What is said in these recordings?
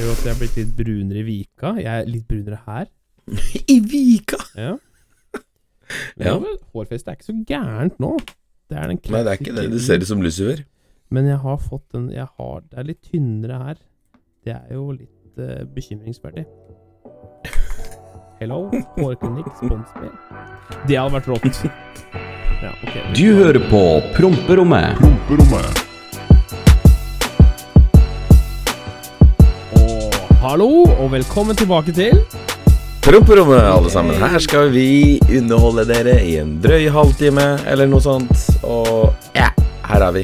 ser jo at jeg er blitt litt brunere i vika. Jeg er litt brunere her. I Vika! Ja. Men Ja. hårfestet er ikke så gærent nå. Det er den Nei, det er ikke det. Du ser ut som Lucifer. Men jeg har fått den jeg har, Det er litt tynnere her. Det er jo litt uh, bekymringsverdig. Hello, hårklinikk, spons meg. Det hadde vært rått. Ja, okay. Du hører på Promperommet. Og hallo, og velkommen tilbake til Promperommet, alle sammen. Her skal vi underholde dere i en drøy halvtime eller noe sånt. Og ja, her er vi.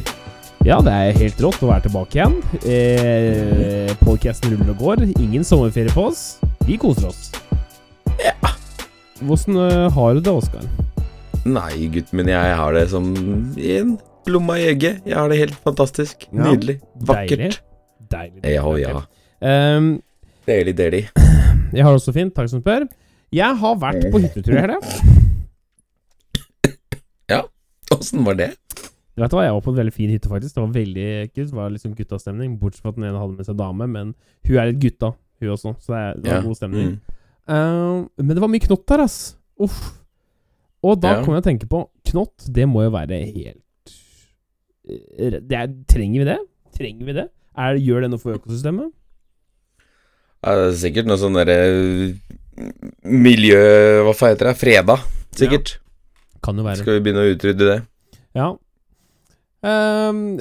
Ja, det er helt rått å være tilbake igjen. Eh, Podcasten ruller og går. Ingen sommerferie på oss. Vi koser oss. Ja. Hvordan eh, har du det, Oskar? Nei, gutten min, jeg har det som i en blomma i egget. Jeg har det helt fantastisk. Nydelig. Vakkert. Deilig. deilig. Ja, ja. Ehm, Deilig, deilig. jeg har det også fint, takk som spør. Jeg har vært på hyttetur i helga. Åssen var det? Du vet hva, Jeg var på en veldig fin hytte, faktisk. Det var veldig kult. Det var liksom guttastemning. Bortsett fra at den ene hadde med seg dame, men hun er litt gutta, hun også. Så det, er, det var Ja. god stemning. Mm. Uh, men det var mye knott der, ass. Uff. Og da Ja. kom jeg å tenke på Knott, det må jo være helt eh, det er, Trenger vi det? Trenger vi det? Er, gjør det noe for økosystemet? Ja, det er sikkert noe sånn derre Miljø... Hva faen heter det? Freda, sikkert. Kan jo være. Skal vi begynne å utrydde det? Ja. Ehm,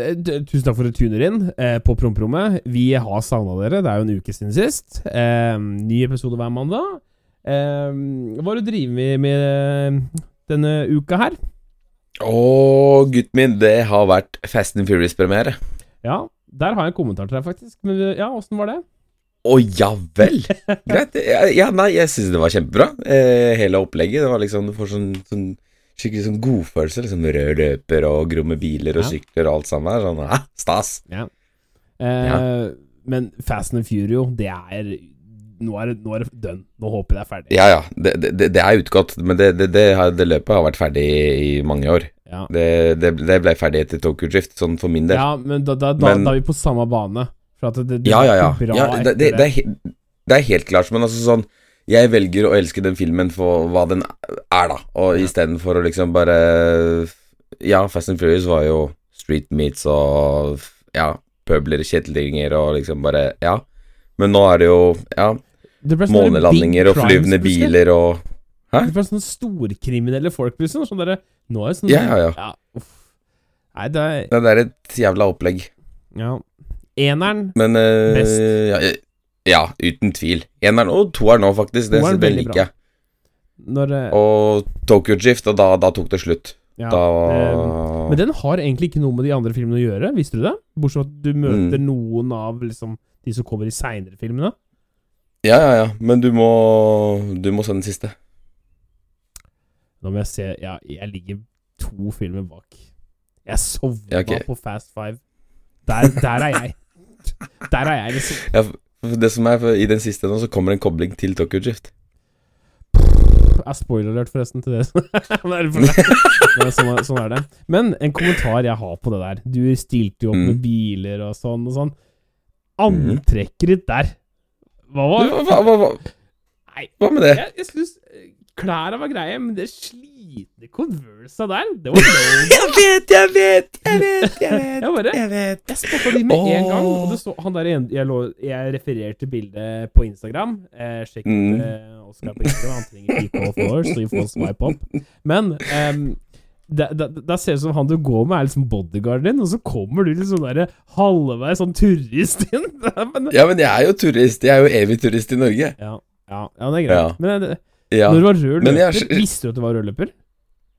tusen takk for at du tuner inn uh, på promperommet. Vi har savna dere. Det er jo en uke siden sist. Ehm, ny episode hver mandag. Ehm, hva har du driver med, med eh, denne uka her? Å, gutten min, det har vært Fast and Furious-premiere. Ja, der har jeg en kommentar til deg, faktisk. Men ja, åssen var det? Å ja vel! Greit. Ja, ja, nei, jeg syns det var kjempebra. Eh, hele opplegget. Det var liksom Du får sånn, sånn skikkelig sånn godfølelse. Liksom rød løper og gromme biler og Ja. sykler og alt sammen. Sånn, hæ, stas. Ja. Eh, Men Fast and Furio, det er Nå er nå er det done. Nå håper jeg det er ferdig. Ja ja, det, det, det er utgått, men det, det, det, har- det løpet har vært ferdig i mange år. Ja. Det, det, det ble ferdig etter Tokyo Drift, sånn for min del. Ja, men da, da, da, Men- da er vi på samme bane. For det, det, Ja, ja, ja. bra ja det, det, det, er, det er helt klart, men altså sånn Jeg velger å elske den filmen for hva den er, da, og Ja. istedenfor å liksom bare Ja, Fast and Furious var jo street meets og ja, pøbler, kjettinger og liksom bare Ja. Men nå er det jo ja, månelandinger og flyvende biler og Hæ? Det ble sånne storkriminelle folk, liksom. Sånn derre Nå er det sånn Ja, ja, ja. uff. Nei, det er Det er et jævla opplegg. Ja. Eneren Men eh, Best. Ja, ja, uten tvil. Eneren og toeren nå, faktisk. Det, det liker jeg. Eh, Og Tokyo Drift, og da, da tok det slutt. ja, Da eh, Men den har egentlig ikke noe med de andre filmene å gjøre, visste du det? Bortsett fra at du møter Mm. noen av liksom de som kommer i seinere filmene. Ja, ja, ja. Men du må Du må se den siste. Nå må jeg se Ja, jeg ligger to filmer bak. Jeg sovna Ja, ok. på Fast Five. Der, der er jeg. Der er jeg, liksom. Ja, det som er I den siste nå, så kommer en kobling til Tokyo Drift. Jeg spoiler alert, forresten, til det. Men sånn, sånn er det. Men en kommentar jeg har på det der. Du stilte jo opp Mm. med biler og sånn og sånn. Antrekket ditt der Hva var Hva, hva, hva, hva, med det? jeg, jeg syns klærne var greie, men det slitne Conversa der, det var. Jeg vet, jeg vet, jeg vet, jeg vet. Jeg bare Jeg vet. Jeg spotta de med en gang. Og det så, han der, jeg, lå, jeg refererte bildet på Instagram. Eh, sjekk Mm. eh, Oskar på Instagram. Han trenger få followers, så vi får swipe opp. Men um, da ser det ut som han du går med, er liksom bodyguarden din, og så kommer du liksom der halvveis sånn turist inn. Men, Ja, men jeg er jo turist. Jeg er jo evig turist i Norge. ja, ja, ja, det er greit. Ja. Men eh, Ja. når du var rød løper, jeg- visste du at du var rød løper?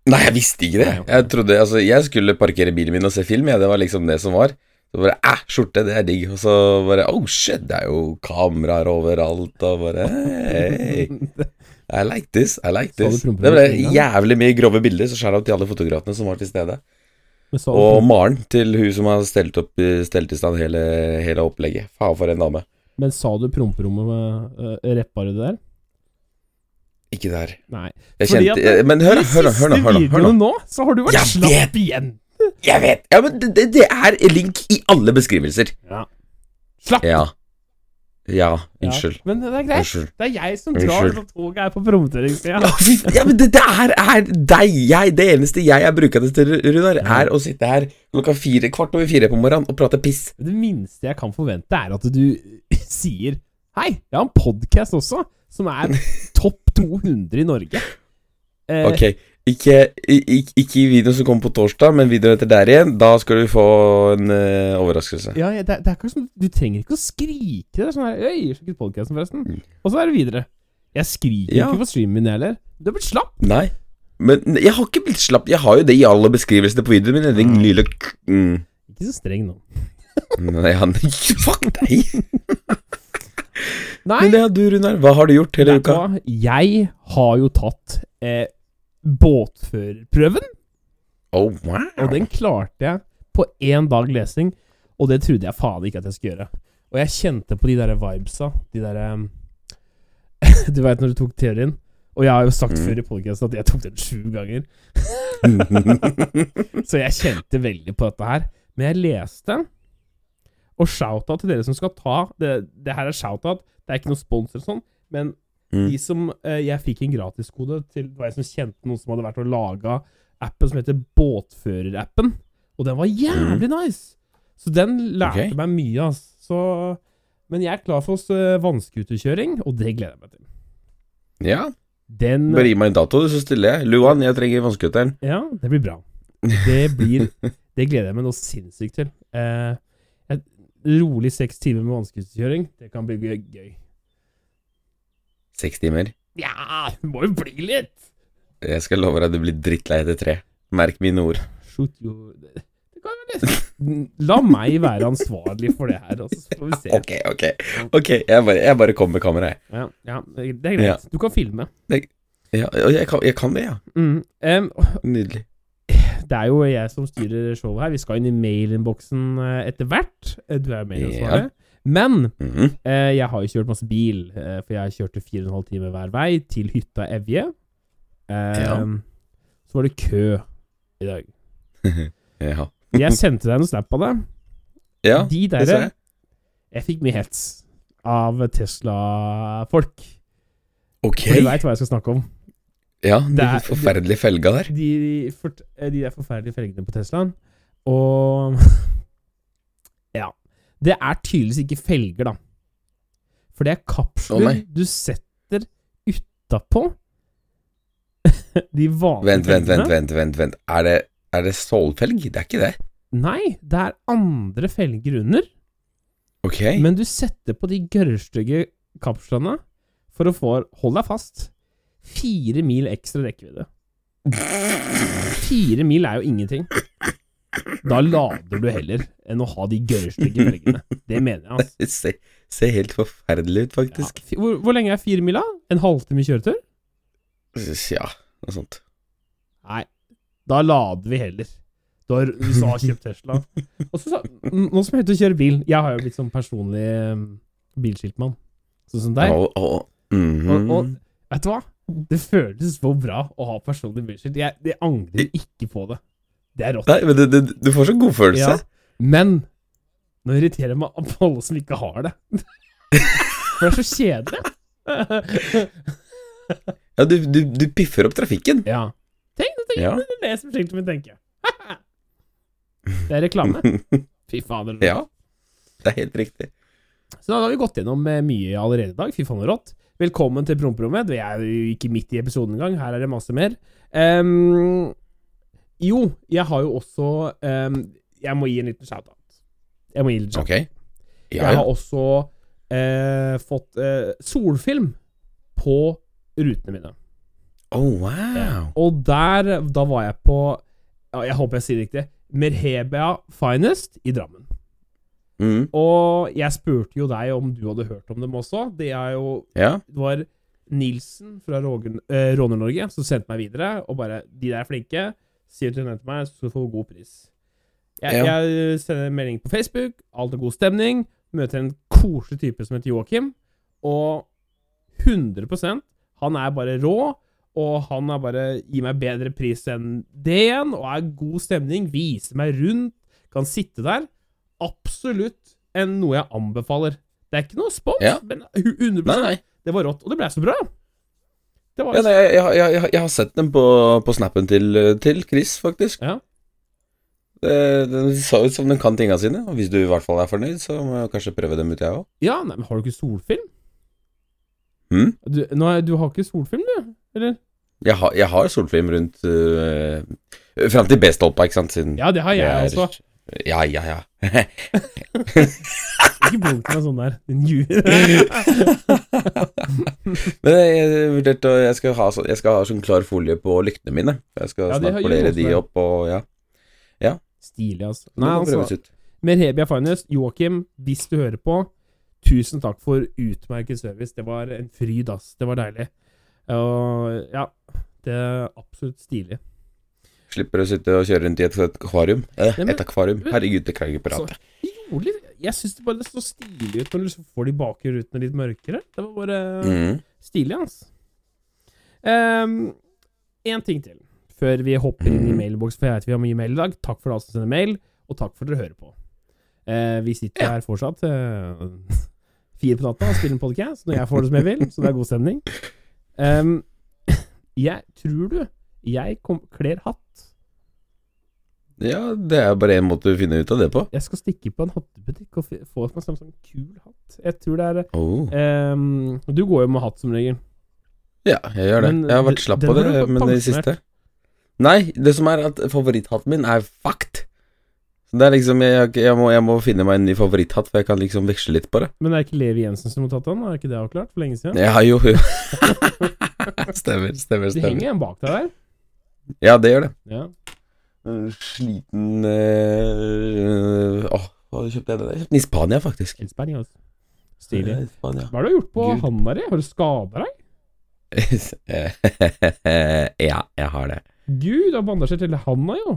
Nei, jeg visste ikke det. Nei. Jeg trodde, altså, jeg skulle parkere bilen min og se film, ja, det var liksom det som var. Så bare æh, skjorte, det er digg. Og så bare oh shit, det er jo kameraer overalt, og bare hey, I like this, I like this. Det ble jævlig mye grove bilder, så skjær av til alle fotografene som var til stede. Og Maren, til hun som har stelt, opp, stelt i stand hele, hele opplegget. Faen for en dame. Men sa du promperommet med uh, Reppa du det der? Ikke der. Nei. Jeg Fordi kjente, at Men hør, hør, hør, nå, hør, hør, nå. så har du vært Jeg slapp igjen. Jeg vet! Ja, men det, det, det er link i alle beskrivelser. Ja. Slapp! Ja. Ja, Ja, unnskyld. Men det er greit. Unnskyld. Det er jeg som drar når toget er på promotøringssida. Ja, ja, men det der er deg! Jeg, det eneste jeg er brukende til, Runar, er å sitte her klokka fire, kvart over fire på morgenen og prate piss. Det minste jeg kan forvente, er at du sier Hei, jeg har en podkast også, som er topp 200 i Norge. Eh, Ok, ikke, ikke, ikke i videoen som kommer på torsdag, men videoen etter der igjen. Da skal du få en uh, overraskelse. Ja, det, er- det er ikke sånn Du trenger ikke å skrike. Det er sånn her Øy, sjekk podkasten, forresten. Og så er det videre. Jeg skriker Mm. Ja. ikke på streamen min, jeg heller. Du har blitt slapp. Nei. Men jeg har ikke blitt slapp. Jeg har jo det i alle beskrivelsene på videoen min. Den lille k- mm. Ikke så streng nå. Nei, han Fuck deg! Nei, Men ja, du Runar, hva har du gjort hele uka? jeg har jo tatt eh, båtførerprøven. Oh, wow. Og den klarte jeg på én dag lesing, og det trodde jeg faen ikke at jeg skulle gjøre. Og jeg kjente på de der vibesa, de derre Du veit når du tok teorien? Og jeg har jo sagt Mm. før i podkasten at jeg tok den sju ganger. Så jeg kjente veldig på dette her. Men jeg leste, og shout-out til dere som skal ta Det, det her er shout-out, det er ikke noe sponsor og sånn, men Mm. de som eh, Jeg fikk en gratiskode til Det var jeg som kjente noen som hadde vært og laga appen som heter Båtførerappen. Og den var jævlig nice! Så den lærte okay. meg mye, ass. Så Men jeg er klar for oss uh, vannskuterkjøring, og det gleder jeg meg til. Ja, Den bare gi meg en dato, så stiller jeg. Luan, jeg trenger vannskuteren. Ja, det blir bra. Det blir Det gleder jeg meg noe sinnssykt til. Eh, rolig seks timer med vannskuterkjøring, det kan bli gøy. Seks timer. Ja, det må jo bli litt! Jeg skal love deg du blir drittlei etter tre. Merk mine ord. Shoot you det, det La meg være ansvarlig for det her, og så får vi se. Ok, ok. Ok, jeg bare, jeg bare kommer med kameraet. Ja, ja, det er greit. Ja. Du kan filme. Ja, jeg kan, jeg kan det, ja. Mm. Um, Nydelig. Det er jo jeg som styrer showet her. Vi skal inn i mailinnboksen eh, etter hvert. Eh, Du er jo mailansvarlig. Men Mhm. eh, jeg har jo kjørt masse bil, eh, for jeg kjørte fire og en hver vei til hytta Evje. Eh, Ja. Så var det kø i dag. Ja. Jeg sendte deg en snap av det. ja, De det der jeg. Jeg fikk mye hets av Tesla-folk. Ok. For du veit hva jeg skal snakke om. Ja, de er- forferdelige felga der. De, de, for, de der forferdelige felgene på Teslaen. Og Ja. Det er tydeligvis ikke felger, da. For det er kapsler oh, du setter utapå de vanlige Vent, vent, vent, vent, vent, vent. Er det, er det stålfelg? Det er ikke det. Nei, det er andre felger under, Ok. men du setter på de gørrstygge kapslene for å få Hold deg fast. Fire mil ekstra rekkevidde. Fire mil er jo ingenting. Da lader du heller enn å ha de gørrstygge felgene. Det mener jeg, altså. Det ser, ser helt forferdelig ut, faktisk. Ja. Hvor, hvor lenge er fire mil, da? En halvtime kjøretur? Ja, noe sånt. Nei, da lader vi heller. Du har, du har kjøpt Tesla. Og så, nå som jeg er ute og kjører bil Jeg har jo blitt sånn personlig um, bilskiltmann. Sånn som deg. Oh, oh. Mm -hmm. Og, og vet du hva? Det føltes så bra å ha personlig bilskilt. Jeg, jeg angrer ikke på det. Det er rått. Nei, men det, det, du får så god følelse. Ja. Men nå irriterer jeg meg på alle som ikke har det. For det er så kjedelig. Ja, du, du, du piffer opp trafikken. Ja. Tenk, tenk, Ja. det er det som skiltet mitt tenker. Det er reklame. Fy fader. Ja. Det er helt riktig. Så da har vi gått gjennom eh, mye allerede i dag. Fy faen, rått. Velkommen til promperommet. Vi er jo ikke midt i episoden engang. Her er det masse mer. Um, jo, jeg har jo også um, Jeg må gi en liten shout-out. Jeg må gi en liten shout-out. Ok. Ja, Jeg har også uh, fått uh, solfilm på rutene mine. Oh, wow. Og der, da var jeg på Jeg håper jeg sier det riktig. Merhebia Finest i Drammen. Mm. Og jeg spurte jo deg om du hadde hørt om dem også. Det er jo Ja. Det var Nilsen fra eh, Råner-Norge som sendte meg videre og bare 'De der er flinke. Sier til henne til meg, så skal du få god pris'. Jeg, Ja. jeg sender en melding på Facebook. Alt er god stemning. Møter en koselig type som heter Joakim. Og 100% Han er bare rå. Og han er bare gir meg bedre pris enn det igjen, og er god stemning. Viser meg rundt. Kan sitte der. Absolutt en, noe jeg anbefaler. Det er ikke noe spons, Ja. men 100 Nei, nei. Det var rått, og det ble så bra. Det var Ja, nei jeg, jeg, jeg, jeg har sett den på, på snappen til, til Chris, faktisk. Ja. Det, den så ut som den kan tinga sine, og hvis du i hvert fall er fornøyd, så må jeg kanskje prøve dem ut, jeg òg. Ja, nei, men har du ikke solfilm? Hm? Du, nå, er- du har ikke solfilm, du? Eller? Jeg, har- har solfilm rundt uh, Fram til B-stolpa, ikke sant? Siden Ja, det har jeg også. også. Ja, ja, ja. Ikke blunk meg sånn der. Din. Men jeg, vurderte å Jeg skal ha, så, jeg skal ha sånn klar folie på lyktene mine. Jeg skal Ja, snart polere de opp og ja. Stilig, altså. Nei, altså. Merhebia Finest, Joakim, hvis du hører på, tusen takk for utmerket service. Det var en fryd, ass. Det var deilig. Og ja, det er absolutt stilig. Slipper å sitte og kjøre rundt i et akvarium. Eh, et akvarium. Herregud, det kan jeg ikke prate. Jeg syns det bare det så stilig ut når du liksom får de bakre rutene litt mørkere. Det var bare mm. stilig, altså. Um, en ting til før vi hopper inn i Mhm. mailboks, for jeg vet vi har mye mail i dag. Takk for alle som sender mail, og takk for at dere hører på. Uh, vi sitter Ja. her fortsatt uh, fire på natta og spiller en podcast når jeg får det som jeg vil, så det er god stemning. Um, jeg tror du jeg kom, kler hatt. Ja, det er bare én måte å finne ut av det på. Jeg skal stikke på en hattebutikk og få meg en sånn kul hatt. Jeg tror det er Oh. um, Du går jo med hatt som regel. Ja, jeg gjør det. Men jeg har vært slapp på det, men det siste Nei, det som er at favoritthatten min er fucked. Det er liksom Jeg, jeg, må, jeg må finne meg en ny favoritthatt, for jeg kan liksom veksle litt på det. Men det er ikke Levi Jensen som har tatt den? Er ikke det avklart for lenge siden? Ja, jo, jo. stemmer, stemmer, Det stemmer. henger en bak deg der. Ja, det gjør det. Ja. En Sliten øh, Åh, hva kjøpte jeg den? Jeg kjøpte den i Spania, faktisk. Spania, Spanios. Stilig. Ja, i Spania. Hva har du gjort på Gud. handa di? Har du skada deg? ja, jeg har det. Gud, du har bandasjert hele handa, jo.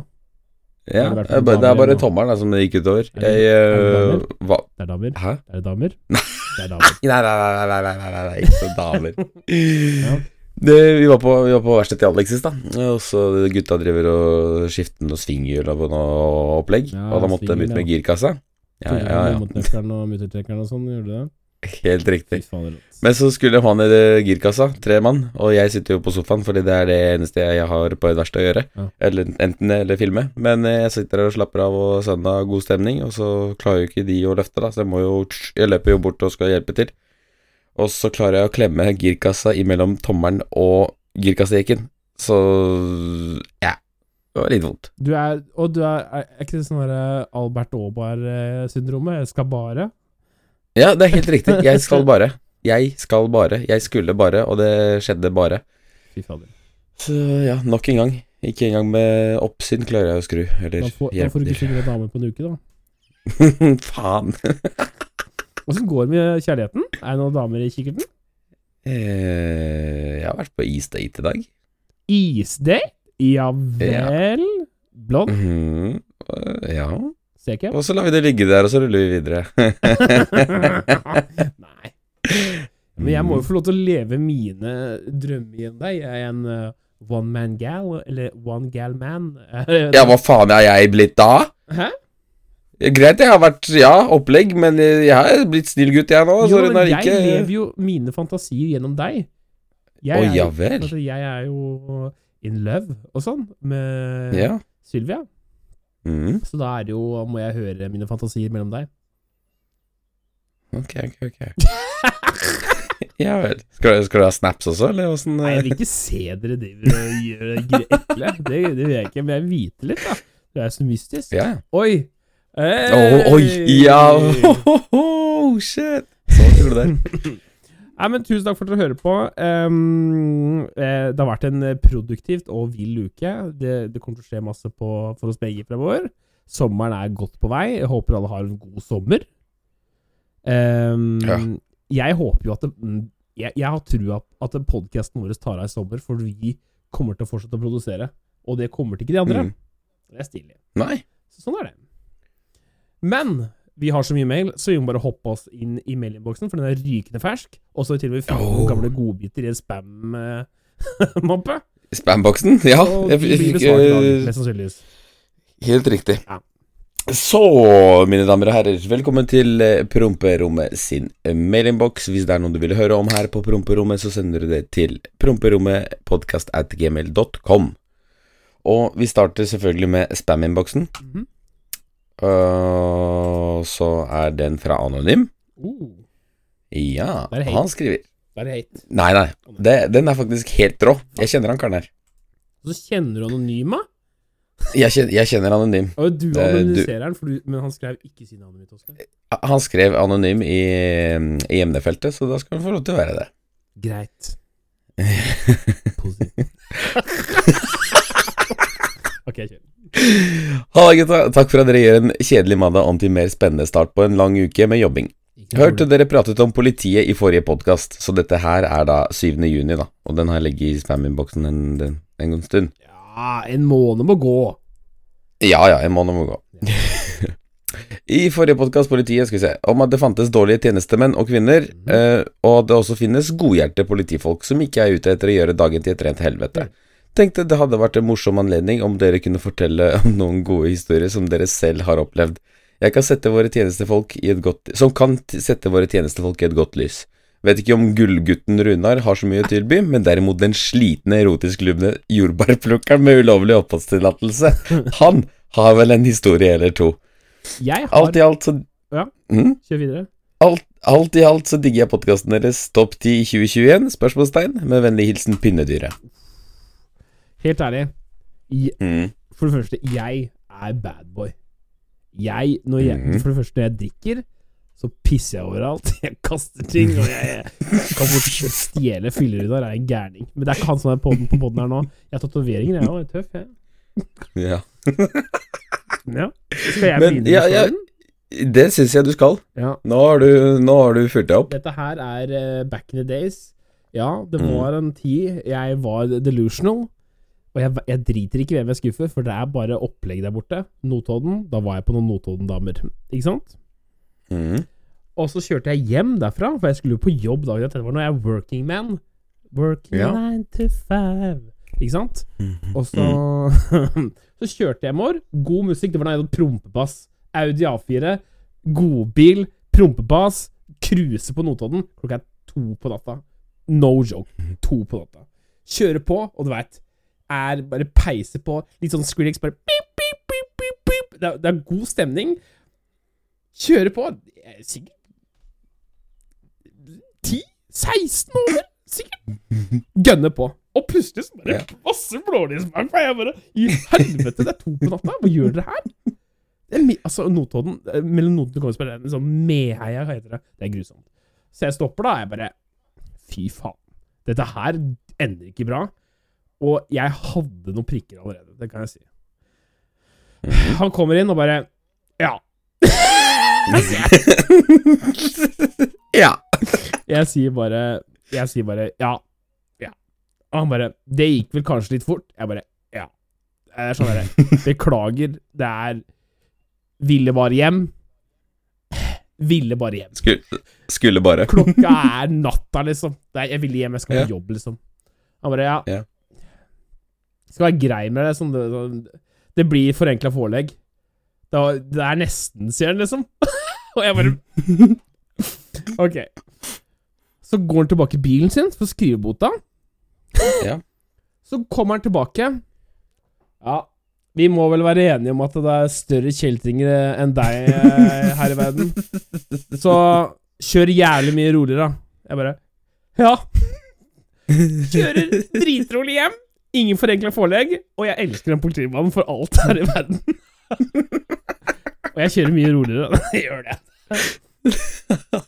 Ja, det det er bare, det er bare tommelen som det gikk utover. Er det- Jeg er det hva Det er damer. Hæ? Det er damer. Det er damer. Nei, nei, nei, nei, nei, nei, nei, nei ikke damer. Ja. Det, vi var på, vi var på verkstedet til Alexis, da. Og så gutta driver og skifter noe svinghjul og noe opplegg. Ja, og da måtte de ut med ja. girkassa. Ja, ja, ja. Motnøkkelen og og sånn, gjorde det? Helt riktig. Men så skulle han i ned girkassa, tre mann, og jeg sitter jo på sofaen, fordi det er det eneste jeg har på et verksted å gjøre. Ja. Eller enten det eller filme. Men eh, jeg sitter her og slapper av og søndag, god stemning, og så klarer jo ikke de å løfte, da, så jeg må jo Jeg løper jo bort og skal hjelpe til. Og så klarer jeg å klemme girkassa imellom tommelen og girkassejekken. Så ja. Det var litt vondt. Du er, og du er, er ikke det sånn Albert Aabar-syndromet? Skal bare Ja, det er helt riktig. Jeg skal bare. Jeg skal bare. Jeg skulle bare, og det skjedde bare. Fy fader. Så ja, nok en gang. Ikke engang med oppsyn klarer jeg å skru, eller Da får, da får du ikke finne dame på en uke, da. Faen. Åssen går det med kjærligheten? Er det noen damer i kikkerten? Eh, jeg har vært på East Date i dag. Isdate? Ja vel? Blond? Mm, Eh, Ja. Ser? Og så lar vi det ligge der, og så ruller vi videre. Nei. Men jeg må jo få lov til å leve mine drømmer igjen deg. Jeg er en uh, one man gal, eller one gal man. Ja, hva faen er jeg blitt da? Hæ? Greit, jeg har vært ja, opplegg, men jeg har blitt snill gutt, jeg nå. Jo, men jeg ikke lever jo mine fantasier gjennom deg. Jeg, er, ja vel. altså, jeg er jo in love og sånn med Ja. Sylvia. Mm. Så da er det jo, må jeg høre mine fantasier mellom deg. Ok, ok, ok. ja vel. Skal, skal du ha snaps også, eller åssen Nei, jeg vil ikke se dere driver og gjør det ekle. Det, det vil jeg ikke, men jeg vil vite litt, da. Du er så mystisk. Ja. Oi! Hey! Oh, oi! Ja! Oh, shit! Så gjorde du det. Nei, men Tusen takk for at dere hører på. Um, eh, det har vært en eh, produktivt og vill uke. Det, det kommer til å skje masse på, for oss begge fremover. Sommeren er godt på vei. Jeg håper alle har en god sommer. Um, Ja. Jeg håper jo at det, mm, jeg, jeg har trua på at podkasten vår tar av i sommer, for vi kommer til å fortsette å produsere. Og det kommer til ikke de andre. Mm. Det er stilig. Nei. Så sånn er det. Men vi har så mye mail, så vi må bare hoppe oss inn i mailinnboksen, for den er rykende fersk. Og så til og med funnet Oh. gamle godbiter i en spam-mappe. Spamboksen? Ja. og Jeg, jeg blir dag, eh, mest sannsynligvis. Helt riktig. Så, mine damer og herrer, velkommen til eh, Promperommet sin eh, mailinnboks. Hvis det er noe du vil høre om her på Promperommet, så sender du det til promperommetpodkast.gmail.com. Og vi starter selvfølgelig med spam-innboksen. Mhm. Uh, så er den fra Anonym. Uh, Ja, Det er han skriver bare hate. Nei, nei, det, den er faktisk helt rå. Jeg kjenner han karen her. Så kjenner du Anonyma. Jeg kjenner, jeg kjenner Anonym. Og du Det- anonymiserer du, men han skrev ikke sin Anonym Oskar. Han skrev anonym i, i emnefeltet, så da skal han få lov til å være det. Greit. Positivt. ok, kjør. Halla, gutta. Takk for at dere gjør en kjedelig mandag om til mer spennende start på en lang uke med jobbing. Hørte dere pratet om politiet i forrige podkast, så dette her er da 7. juni, da. Og den har jeg ligget i spam-innboksen en, en, en stund. Ja, en måned må gå. Ja ja, en måned må gå. I forrige podkast politiet skal vi se, om at det fantes dårlige tjenestemenn og -kvinner, eh, og at det også finnes godhjerte politifolk som ikke er ute etter å gjøre dagen til et rent helvete. Tenkte det hadde vært en morsom anledning om dere kunne fortelle om noen gode historier som dere selv har opplevd. Jeg kan sette våre tjenestefolk i et godt Som kan sette våre tjenestefolk i et godt lys. Vet ikke om gullgutten Runar har så mye å tilby, men derimot den slitne erotisk lubne jordbærplukkeren med ulovlig oppholdstillatelse. Han har vel en historie eller to. Jeg har Alt i alt så Ja. Mm? Kjør videre. Alt, alt i alt så digger jeg podkasten deres Topp 10 i 2021? Spørsmålstegn. Med vennlig hilsen Pinnedyret. Helt ærlig. jeg, Mm. for det første, jeg er bad boy. Jeg, når jeg Mhm. For det første, når jeg drikker, så pisser jeg overalt. Jeg kaster ting, og jeg, jeg kan fort stjele fyllerunder. Jeg er en gærning. Men det er ikke han som er på, på podden her nå. Jeg har tatoveringer, jeg òg. Tøff, jeg. Ja. Ja. Skal jeg Men, begynne ja, ja. Det syns jeg du skal. Ja. Nå har du, nå har du fyrt deg opp. Dette her er uh, back in the days. Ja, det Mm. var en tid jeg var delusional. Og jeg, jeg driter ikke hvem jeg skuffer, for det er bare opplegg der borte. Notodden. Da var jeg på noen Notodden-damer. Ikke sant? Mm. Og så kjørte jeg hjem derfra, for jeg skulle jo på jobb dagen etter. Det var når jeg er working man. Working Ja. nine to five. Ikke sant? Mhm. Og så Så kjørte jeg hjemover. God musikk. Det var noe prompebass. Audi A4. Godbil. Prompebass. Cruise på Notodden. Klokka er to på natta. No joke. To på natta. Kjøre på, og du veit Er bare peiser på. Litt sånn Skrillex, bare pip, pip, pip, pip, pip. Det, er, det er god stemning. Kjøre på. Er Sikkert 10-16 år, sikkert. Gønne på. Og plutselig så bare masse blålysbank. Jeg bare I helvete, det er to på natta! Hva gjør dere her? Det er altså, Notodden eh, Mellom Notodden og Kongsberg er en sånn Meheia, hva heter det. Det er grusomt. Så jeg stopper da. Jeg bare Fy faen. Dette her ender ikke bra. Og jeg hadde noen prikker allerede, det kan jeg si. Han kommer inn og bare Ja. Ja. Jeg sier bare Jeg sier bare ja. Ja. Og han bare Det gikk vel kanskje litt fort? Jeg bare ja. Det er sånn derre Beklager, det er Ville bare hjem. Ville bare hjem. Skulle, skulle bare. Klokka er natta, liksom. Er, jeg ville hjem, jeg skal på Ja. jobb, liksom. Han bare ja. Ja. Skal være grei med det. Sånn, det, sånn, det blir forenkla forelegg. Det, det er nesten, sier han, liksom. Og jeg bare Ok. Så går han tilbake i bilen sin for å skrive bota. Ja. Så kommer han tilbake. Ja, vi må vel være enige om at det er større kjeltringer enn deg eh, her i verden. Så kjør jævlig mye roligere, da. Jeg bare Ja. Kjører dritrolig hjem. Ingen forenkla forelegg. Og jeg elsker en politimann for alt her i verden. og jeg kjører mye roligere. Jeg gjør det.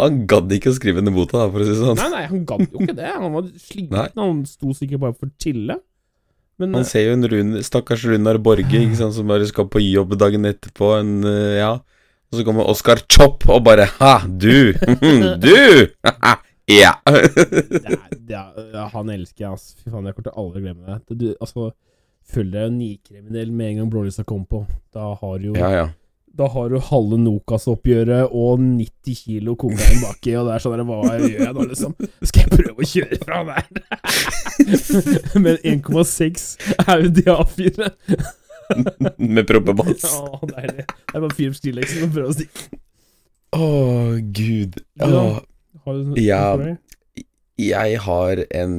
Han gadd ikke å skrive ned bota, for å si det sånn. Nei, nei, han gadd jo ikke det. Han var sliten. Han sto sikkert bare for tille. chille. Men Han ser jo en rund, stakkars Runar Borge ikke sant, som bare skal på jobb dagen etterpå. En, eh, ja. Og så kommer Oskar Chopp og bare Ha, du! Du! Ja! er, er, han elsker jeg, altså. Fy faen, jeg kommer til aldri glemme det. Du, altså, følg deg jo nikriminell med en gang blålysa kommer på. Da har du jo ja, ja. Da har du halve Nokas-oppgjøret og 90 kilo kokain baki, og det er sånn Hva gjør jeg nå, liksom? Skal jeg prøve å kjøre fra der? Med en 1,6 Audi A4. Med proppebass. Å, deilig. Det er bare fyr opp stilleksen og prøve å stikke. Å, gud. Åh, Har du Ja. story? jeg har en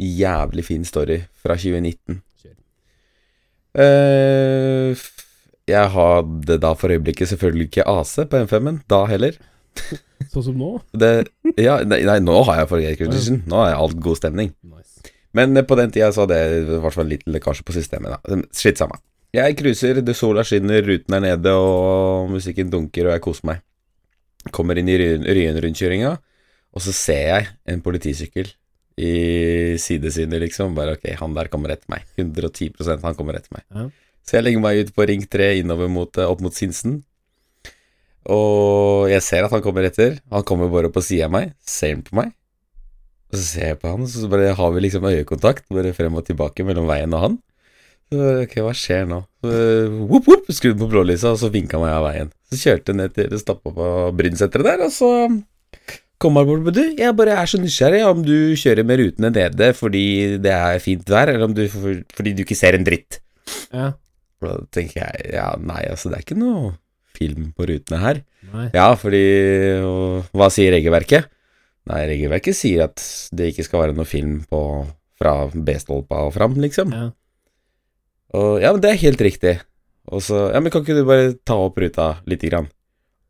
jævlig fin story fra 2019. Kjør. Eh, jeg hadde da for øyeblikket selvfølgelig ikke AC på M5-en, da heller. Sånn som nå? Det, ja, nei, nei, nå har jeg for air condition. Nå er alt god stemning. Nice. Men eh, på den tida så hadde jeg i hvert fall litt lekkasje på systemet. da Skitt samme. Jeg cruiser, sola skinner, ruten er nede, og musikken dunker, og jeg koser meg. Kommer inn i Ryen- Ryen-rundkjøringa, og så ser jeg en politisykkel i sidesynet, liksom. Bare ok, han der kommer etter meg. 110% han kommer etter meg. Ja. Så jeg legger meg ut på Ring 3 innover mot, eh, opp mot Sinsen. Og jeg ser at han kommer etter. Han kommer bare på sida av meg, ser han på meg. Og så ser jeg på han, så bare har vi liksom øyekontakt, bare frem og tilbake mellom veien og han. Ok, hva skjer nå? Uh, whoop, whoop, skrudde på blålysa, og så vinka meg av veien. Så kjørte jeg ned til stappa på Brynseteret der, og så kom han bort og du, jeg bare er så nysgjerrig om du kjører med rutene nede fordi det er fint vær, eller om du, fordi du ikke ser en dritt. Ja. Da tenker jeg, ja, nei, altså, det er ikke noe film på rutene her. Nei. Ja, fordi og, Hva sier regelverket? Nei, regelverket sier at det ikke skal være noe film på fra B-stolpa og fram, liksom. Ja. Og ja, men det er helt riktig. Og så Ja, men kan ikke du bare ta opp ruta lite grann?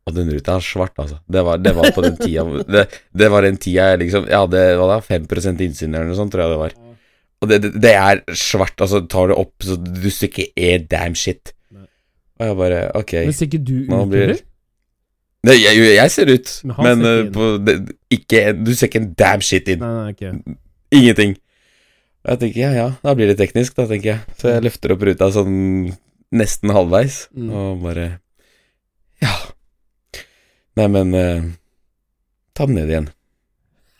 Og den ruta er svart, altså. Det var, det var på den tida det, det var den tida jeg liksom Jeg hadde hva da, 5 innsyn eller noe sånt, tror jeg det var. Og det, det, det er svart, altså tar du opp, så du ser ikke e damn shit. Og jeg bare Ok. Men ser ikke du ut, blir- eller? Nei, jeg, jeg ser ut, Men men, ser eh, ikke på, det, ikke, du ser ikke en damn shit inn. Nei, nei, okay. Ingenting. Jeg tenker ja, ja, da blir det teknisk, da, tenker jeg. Så jeg løfter opp ruta sånn nesten halvveis, Mm. og bare Ja. Nei, men eh, Ta den ned igjen.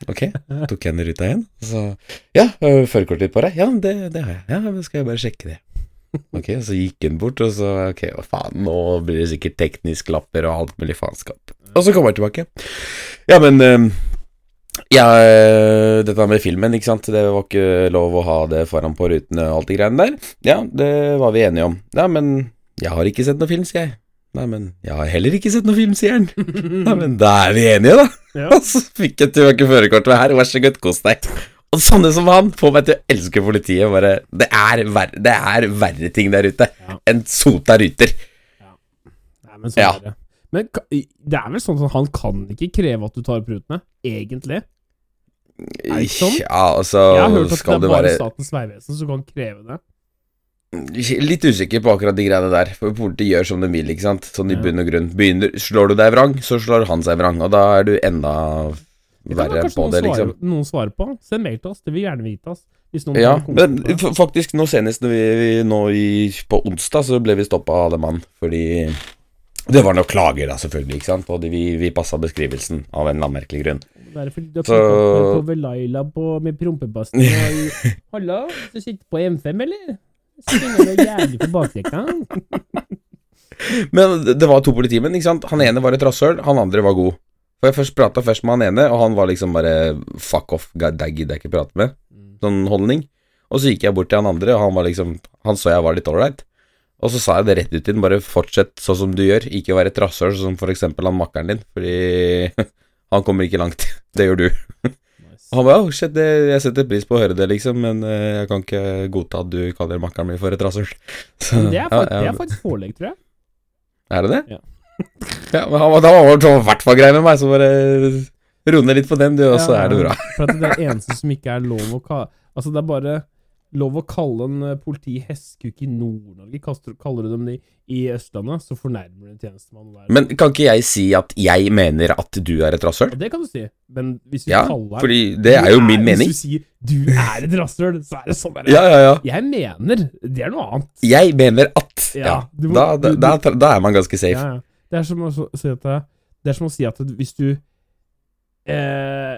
Ok, tok jeg den ruta igjen. Så Ja, førerkortet ditt på deg? Ja, det, det har jeg. Ja, men skal jeg bare sjekke det. Ok, så gikk hun bort, og så Ok, hva faen, nå blir det sikkert teknisk lapper og alt mulig faenskap. Og så kommer jeg tilbake. Ja, men eh, ja, øh, dette med filmen, ikke sant. Det var ikke lov å ha det foran på rutene og alt de greiene der. Ja, det var vi enige om. Ja, men jeg har ikke sett noen film, sier jeg. Nei, men jeg har heller ikke sett noen film, sier han. Nei, men da er vi enige, da. Ja. Og så fikk jeg tilbake førerkortet her, vær så god, kos deg. Og sånne som han får meg til å elske politiet. Bare, det, er verre, det er verre ting der ute Ja. enn sota ruter. Nei, men sånn Ja. er det. Men det er vel sånn at han kan ikke kreve at du tar prutene, egentlig. Er det sånn? Ja, altså Jeg har hørt at det er bare være Statens vegvesen som kan kreve det. Litt usikker på akkurat de greiene der. For politiet gjør som de vil, ikke sant. Sånn i bunn og grunn. Begynner, slår du deg vrang, så slår han seg vrang. Og da er du enda verre på det, liksom. svare, noen svare på. Send mail til oss, det vil gjerne vite. oss Ja, men faktisk nå senest vi, vi, nå i, på onsdag så ble vi stoppa av alle mann fordi Det var noen klager, da, selvfølgelig, ikke sant. Og det- vi, vi passa beskrivelsen av en eller annen merkelig grunn. Det er fordi du Så- på Velaila på, med prompebassen og Halla, du sitter på M5, eller? Springer du jævlig på. Men det- det var to politimenn, ikke sant. Han ene var et rasshøl, han andre var god. For jeg først prata først med han ene, og han var liksom bare fuck off, deg gidder jeg ikke prate med. Sånn holdning. Og så gikk jeg bort til han andre, og han var liksom Han så jeg var litt ålreit. Og så sa jeg det rett ut til ham, bare fortsett sånn som du gjør, ikke vær et rasshøl sånn som for eksempel han makkeren din, fordi han kommer ikke langt. Det gjør du. Nice. Han bare oh shit, det, jeg setter pris på å høre det, liksom, men eh, jeg kan ikke godta at du kaller makkeren min for et rasshøl. Det er, faktisk pålegg, tror jeg. Er det det? Ja. ja, men han var, da var det i hvert fall grei med meg, så bare ned litt på den, du, og så Ja, er det bra. For at det er det eneste som ikke er lov å kalle Altså, det er bare lov å kalle en eh, politi hestkuk i Nord-Norge. Kaller du dem det i Østlandet, så fornærmer du en tjenestemann. der. Men kan ikke jeg si at jeg mener at du er et rasshøl? Ja, det kan du si, men hvis du Ja, kaller fordi det er jo er, min mening. Hvis du sier 'du er et rasshøl', så er det sånn der. Ja, ja, ja. Jeg mener Det er noe annet. Jeg mener at Ja, må- da, da, da, da er man ganske safe. Ja, ja. Det er som å si at det er som å si at hvis du eh,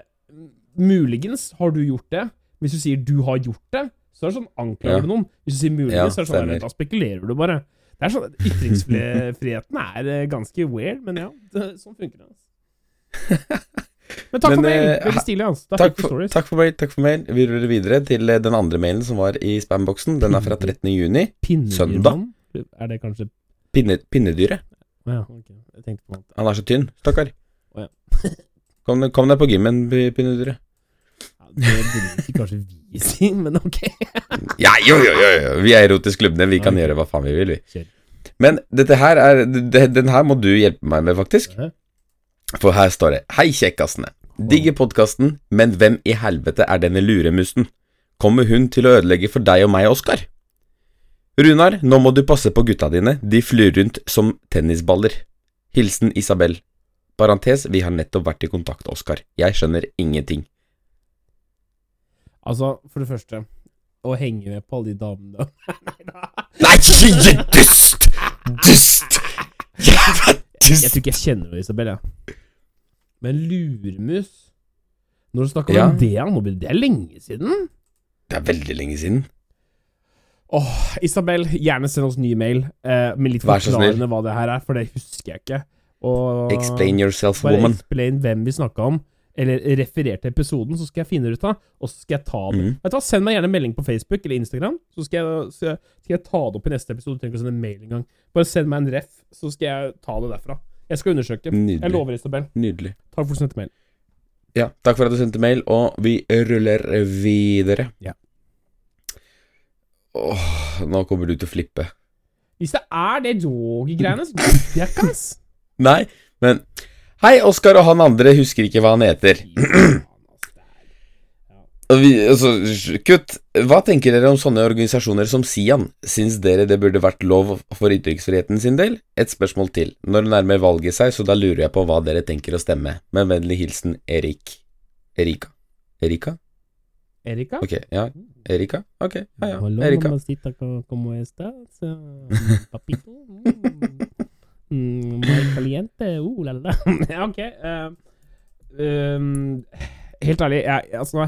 Muligens har du gjort det. Hvis du sier 'du har gjort det', så er det sånn anklager Ja. du noen. Hvis du sier mulig, Ja, så er det sånn. Da spekulerer du bare. Det er sånn Ytringsfriheten er eh, ganske weird, men ja, det, sånn funker det. altså. Men takk Men, for mail. eh, Veldig stilig, altså. Takk for, takk for mail. takk for mail Vi ruller videre til eh, den andre mailen som var i spamboksen. Den er fra 13. juni. Pinnedyrmann? Er det kanskje Pinne, pinnedyret. Ja, okay. Han er så tynn, stakkar. Oh, ja. Kom, kom deg på gymmen, pi- pinnedyret. Ja, det burde kanskje vi si, men ok. Ja, jo, jo, jo. Vi er erotisk klubbene. Vi kan okay. gjøre hva faen vi vil, vi. Men dette her er det, Den her må du hjelpe meg med, faktisk. For her står det Hei, kjekkasene. Digger podkasten, men hvem i helvete er denne luremusen? Kommer hun til å ødelegge for deg og meg, Oskar? Runar, nå må du passe på gutta dine. De flyr rundt som tennisballer. Hilsen Isabel. Parentes, vi har nettopp vært i kontakt, Oskar. Jeg skjønner ingenting. Altså, for det første Å henge med på alle de damene Nei. Nei, dust! Dust! Jævla Jeg tror ikke jeg kjenner henne, Isabel. Ja. Men lurmus Når du snakker Ja. om det, nå blir det lenge siden. Det er veldig lenge siden. Åh, Isabel, gjerne send oss ny mail eh, med litt forklarende hva det her er, for det husker jeg ikke. Og Explain yourself, woman. explain hvem vi snakka om, eller referer til episoden, så skal jeg finne det ut av, og så skal jeg ta det. Mm. Vet du hva, Send meg gjerne en melding på Facebook eller Instagram, så skal jeg, så skal jeg ta det opp i neste episode. Du trenger ikke å sende en mail engang. Bare send meg en ref, så skal jeg ta det derfra. Jeg skal undersøke. Jeg lover, Isabel. Nydelig. Takk for at du sendte mail. Ja, takk for at du sendte mail, og vi ruller videre. Ja. Åh, nå kommer du til å flippe. Hvis det er det yogi-greiene, så gidder jeg ikke, ass. Nei, men Hei, Oskar og han andre husker ikke hva han heter. Det er- Vi, altså, kutt. Hva tenker dere om sånne organisasjoner som Sian? Syns dere det burde vært lov for ytringsfriheten sin del? Et spørsmål til. Når nærmer valget seg, så da lurer jeg på hva dere tenker å stemme. Med vennlig hilsen Erik. Erika? Erika? Erika? Ok, ja. Erika? Ok, ja ja. Erika. Mm. Mm, mm, muy caliente. Uh, la, la. Ja, ok. Uh, um, helt ærlig, jeg, altså,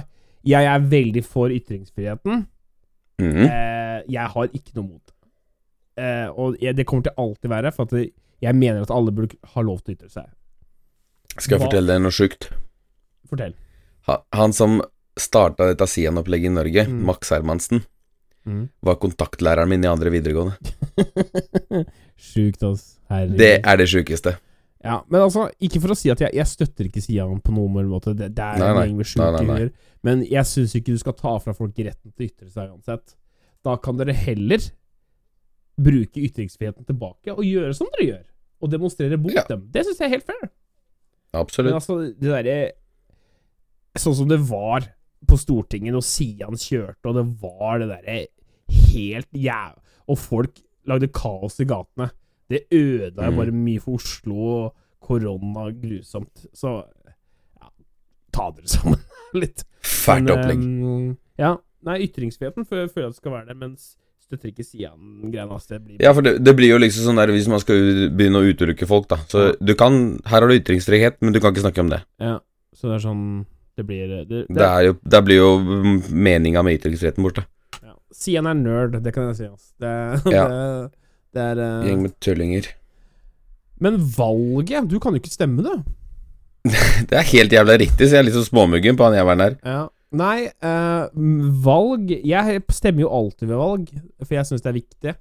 jeg er veldig for ytringsfriheten. Mm -hmm. uh, jeg har ikke noe mot det. Uh, og jeg, det kommer til alltid være, for det, jeg mener at alle burde ha lov til å ytre seg. Skal jeg hva- fortelle deg noe sjukt? Fortell. Ha- Han som starta dette Sian-opplegget i Norge, Mm. Max Hermansen, var kontaktlæreren min i andre videregående. Sjukt, altså. Herregud. Det er det sjukeste. Ja, men altså, ikke for å si at jeg, jeg støtter ikke Sian på noen måte. Det, det er Nei, nei. med Nei, sjuke nei, nei. Men jeg syns ikke du skal ta fra folk retten til å ytre seg uansett. Da kan dere heller bruke ytringsfriheten tilbake og gjøre som dere gjør. Og demonstrere mot Ja. dem. Det syns jeg er helt fair. Men altså, det derre Sånn som det var på Stortinget når Sian kjørte, og det var det derre helt jæv... Og folk lagde kaos i gatene. Det ødela Mm. bare mye for Oslo, og korona grusomt. Så ja, ta dere sammen litt. Fælt opplegg. Um, ja. Nei, ytringsfriheten føler jeg at det skal være der, mens støtter ikke Sian-greiene. Altså, Ja, for det, det blir jo liksom sånn der hvis man skal begynne å utelukke folk, da. Så Ja. du kan Her har du ytringsfrihet, men du kan ikke snakke om det. Ja, så det er sånn Det blir det, det, Det er jo der blir jo meninga med ytringsfriheten borte. Ja. Sian er nerd, det kan jeg si. Altså. Det, Ja. det, det er uh... Gjeng med tullinger. Men valget Du kan jo ikke stemme, du. Det er helt jævla riktig, så jeg er litt så småmuggen på han jævelen her. Ja. Nei, uh, valg Jeg stemmer jo alltid ved valg, for jeg syns det er viktig.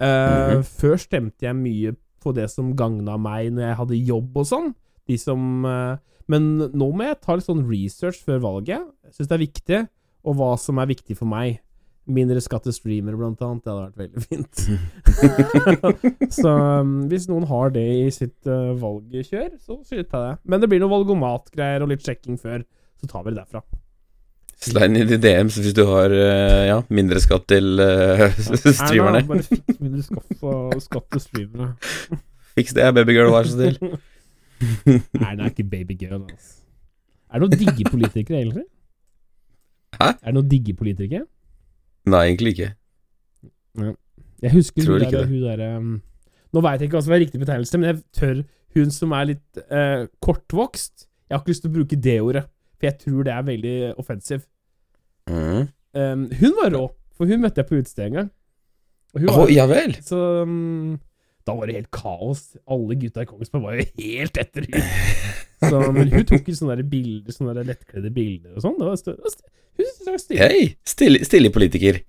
Uh, mm -hmm. Før stemte jeg mye på det som gagna meg når jeg hadde jobb og sånn. De som uh, Men nå må jeg ta litt sånn research før valget. Jeg syns det er viktig, og hva som er viktig for meg. Mindre skatt til streamere, blant annet. Det hadde vært veldig fint. så um, hvis noen har det i sitt uh, valgkjør, så slutter jeg det. Men det blir noe valgomatgreier og litt sjekking før, så tar vi det derfra. Slide inn i DMs hvis du har uh, ja, mindre skatt til uh, streamerne. Erna, bare fiks mindre skatt, skatt til streamere. Fiks det, babygirl, vær så snill. Erna er ikke babygirl, altså. Er det noen digge politikere, egentlig? Hæ? Er det noen digge politikere? Nei, egentlig ikke. Jeg husker Tror hun derre der, um, Nå veit jeg ikke hva som er riktig betegnelse, men jeg tør Hun som er litt uh, kortvokst Jeg har ikke lyst til å bruke det ordet, for jeg tror det er veldig offensiv. Mm. Um, hun var rå, for hun møtte jeg på utested en gang. Var, ja vel. så um, da var det helt kaos. Alle gutta i Kongsberg var jo helt etter henne. Så, men hun tok jo sånne der bilder, sånne lettkledde bilder og sånn. Det var stilig. Hei, stilig, stilig politiker.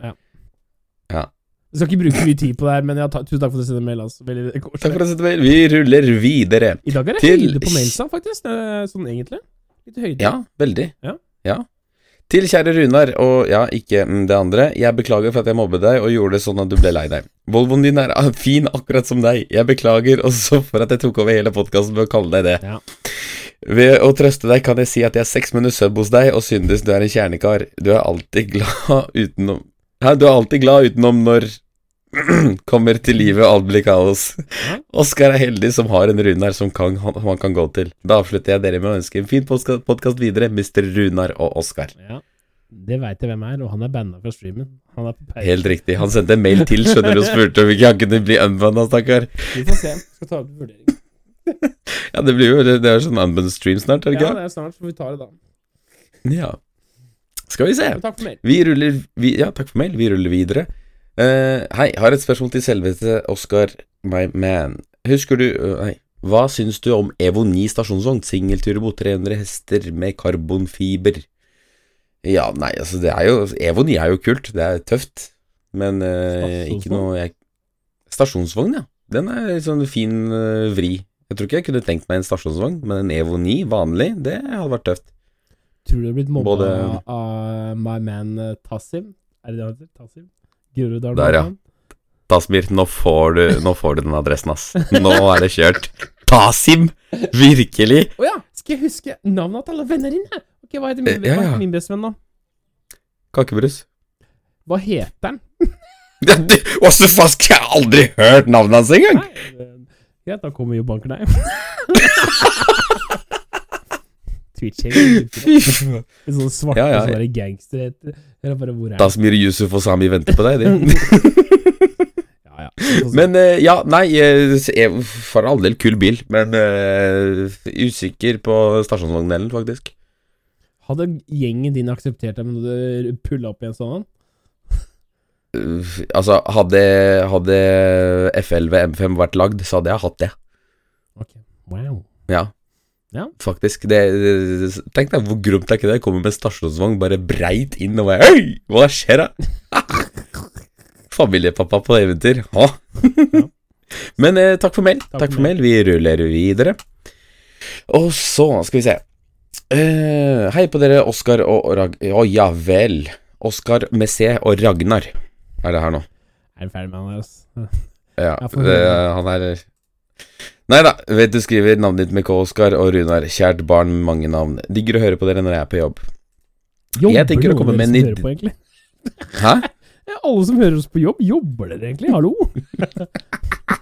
Jeg skal ikke bruke mye tid på det her, men ja, ta, tusen takk for at du sendte mail. Altså. Veldig Takk for at du sendte mail. Vi ruller videre. I dag er det Til- høyde på mailsa, faktisk. Sånn egentlig. Litt høyde. Ja, veldig. Ja. Til kjære Runar, og ja, ikke det andre. Jeg beklager for at jeg mobbet deg og gjorde det sånn at du ble lei deg. Volvoen din er fin akkurat som deg. Jeg beklager også for at jeg tok over hele podkasten med å kalle deg det. Ja. Ved å trøste deg kan jeg si at jeg er seks minutter sub hos deg og syndes du er en kjernekar. Du er alltid glad utenom Hæ, du er alltid glad utenom når kommer til livet og alt blir kaos. Oskar er heldig som har en Runar som kan, han, kan gå til. Da avslutter jeg dere med å ønske en fin podkast videre, Mr. Runar og Oskar. Ja. Det veit jeg hvem er, og han er banna fra streamen. Han er på. Helt riktig. Han sendte en mail til, skjønner du, og spurte om ikke han kunne bli unbanna, stakkar. Vi får se. Skal ta opp vurdering. Ja, det blir jo Det er sånn Unbund stream snart, er det Ja, det er snart, så vi tar det da. Ja. Skal vi se. Takk for mail. Vi ruller vi, Ja, takk for mail. Vi ruller videre. Uh, hei, har et spørsmål til selveste Oscar, my man. Husker du uh, Nei. Hva syns du om Evo 9 stasjonsvogn? Singelturbo, 300 hester med karbonfiber. Ja, nei, altså, det er jo Evo 9 er jo kult. Det er tøft. Men uh, ikke noe jeg Stasjonsvogn, ja. Den er litt sånn fin vri. Jeg tror ikke jeg kunne tenkt meg en stasjonsvogn, men en Evo 9 vanlig, det hadde vært tøft. Tror du du er blitt mobba Både- av my man eh, Tassim? Er det det han heter? Tassim? Gurudal? Der, ja. Tasmir, nå får du, nå får du den adressen, ass. Nå er det kjørt. Tasim! Virkelig! Å ja! Skal jeg huske navnet til alle venner dine? Ok, Hva heter min, ja, ja. min bestevenn, da? Kakebrus. Hva heter han? Hva så faen jeg aldri hørt navnet hans engang? Nei, Ja, da kommer jo banker deg. Faen. En sånn svarte Ja, ja. sånn der gangster Eller bare hvor er han? Tasmir, Yusuf og Sami venter på deg, de. Ja, ja. Men eh, ja, nei, eh, for all del kul bil, men uh, usikker på stasjonsvogndelen, faktisk. Hadde gjengen din akseptert deg, Når du pulla opp i en sånn? Uh, altså, hadde, hadde F11 M5 vært lagd, så hadde jeg hatt det. Ok, wow. Ja. Ja. Faktisk. Det, tenk deg hvor gromt er ikke det? Jeg kommer med stasjonsvogn bare breit inn og bare Hei, hva skjer da? Familiepappa på eventyr. Ja. Men eh, takk for mail. Takk, for mail. Vi ruller videre. Og så skal vi se. Eh, hei på dere, Oskar og Rag... Å ja vel. Oskar Messé og Ragnar er det her nå. Er du ferdig med han der, ass? Ja, det, han er Nei da, vet du skriver navnet ditt med K, Oskar og Runar. Kjært barn med mange navn. Digger å høre på dere når jeg er på jobb. Jobber tenker å komme med en idé? Hæ? Alle som hører oss på jobb, jobber dere egentlig? Hallo?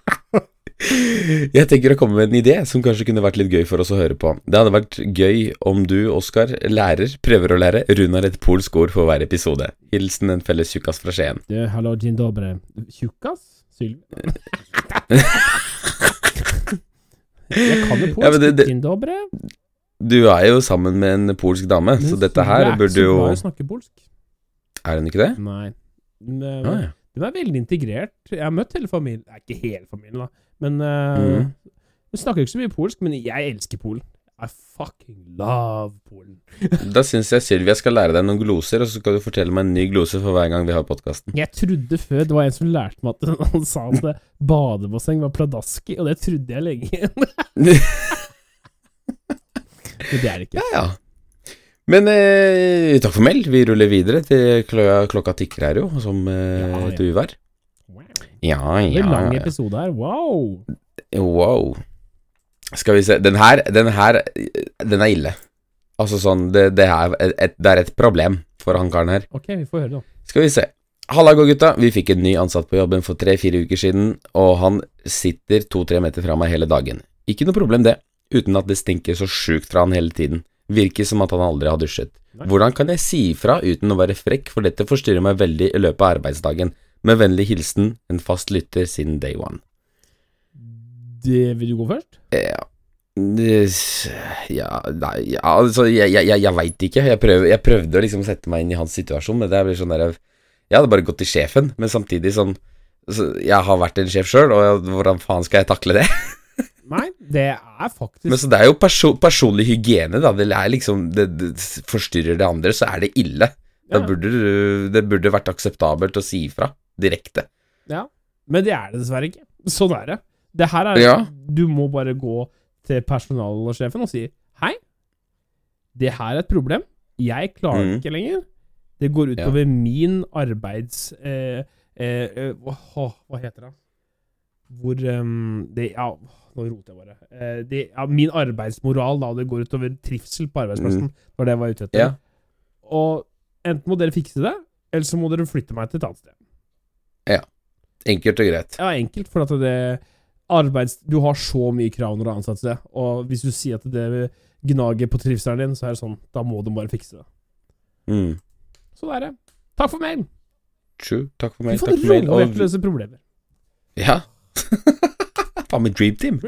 Jeg tenker å komme med en idé som kanskje kunne vært litt gøy for oss å høre på. Det hadde vært gøy om du, Oskar, lærer, prøver å lære Runar et polsk ord for hver episode. Hilsen en felles tjukkas fra Skien. Du, hallo, dzień dobre. Tjukkas? Sylv... Jeg kan jo polsk. Ja, men det- det- Dzień dobry. Du er jo sammen med en polsk dame, så Men dette Sylvi her er ikke burde så jo glad i å snakke polsk. Er hun ikke det? Nei. Hun Ah, ja. Er veldig integrert. Jeg har møtt hele familien Nei, ikke hele familien, da. Men uh, mm. Vi snakker ikke så mye polsk, men jeg elsker Polen. I fucking love Polen. Da syns jeg Sylvia skal lære deg noen gloser, og så skal du fortelle meg en ny glose for hver gang vi har podkasten. Jeg trodde før det var en som lærte meg at han sa at badebasseng var pladaski, og det trodde jeg lenge. men det er det ikke. Ja, ja. Men eh, takk for meld. Vi ruller videre til klokka, klokka tikker her, jo, som eh, Ja, ja. et uvær. Wow. Ja, Det er en lang episode her. Wow. Wow. Skal vi se Den her, den her Den er ille. Altså sånn Det, det, er, et, det er et problem for han karen her. Ok, vi får høre, da. Skal vi se. Halla, gutta. Vi fikk en ny ansatt på jobben for tre-fire uker siden, og han sitter to-tre meter fra meg hele dagen. Ikke noe problem, det, uten at det stinker så sjukt fra han hele tiden. Virker som at han aldri har dusjet. Nei. Hvordan kan jeg si ifra uten å være frekk, for dette forstyrrer meg veldig i løpet av arbeidsdagen. Med vennlig hilsen en fast lytter siden day one. Det, vil du gå først? Ja Ja, nei, ja, altså, jeg, jeg, jeg, veit ikke. Jeg, prøv, jeg prøvde å liksom sette meg inn i hans situasjon, men det blir sånn der Jeg hadde bare gått til sjefen, men samtidig sånn så Jeg har vært en sjef sjøl, og hvordan faen skal jeg takle det? Nei, det er faktisk Men så det er jo perso personlig hygiene, da. Det er liksom det, det forstyrrer det andre, så er det ille. Ja. burde du Det burde vært akseptabelt å si ifra direkte. Ja, men det er det dessverre ikke. Sånn er det. Det her er Ja. Du må bare gå til personalsjefen og si Hei, det her er et problem. Jeg klarer det Mhm. ikke lenger. Det går utover min arbeids... Eh, eh, eh, hva heter det? Hvor um, det, Ja, nå roter jeg bare. Eh, det, ja, min arbeidsmoral, da. Det går utover trivsel på arbeidsplassen. Mm. Det var det jeg var ute etter. Ja. Og enten må dere fikse det, eller så må dere flytte meg til et annet sted. Enkelt og greit. Ja, enkelt, for at det arbeids... Du har så mye krav når du er ansatt sted, og hvis du sier at det gnager på trivselen din, så er det sånn, da må du bare fikse det. Mm. Så det er det. Takk for mail. True. Takk for mail Du får Takk for mail. rolle Og, problemer. ja. Faen meg dream team.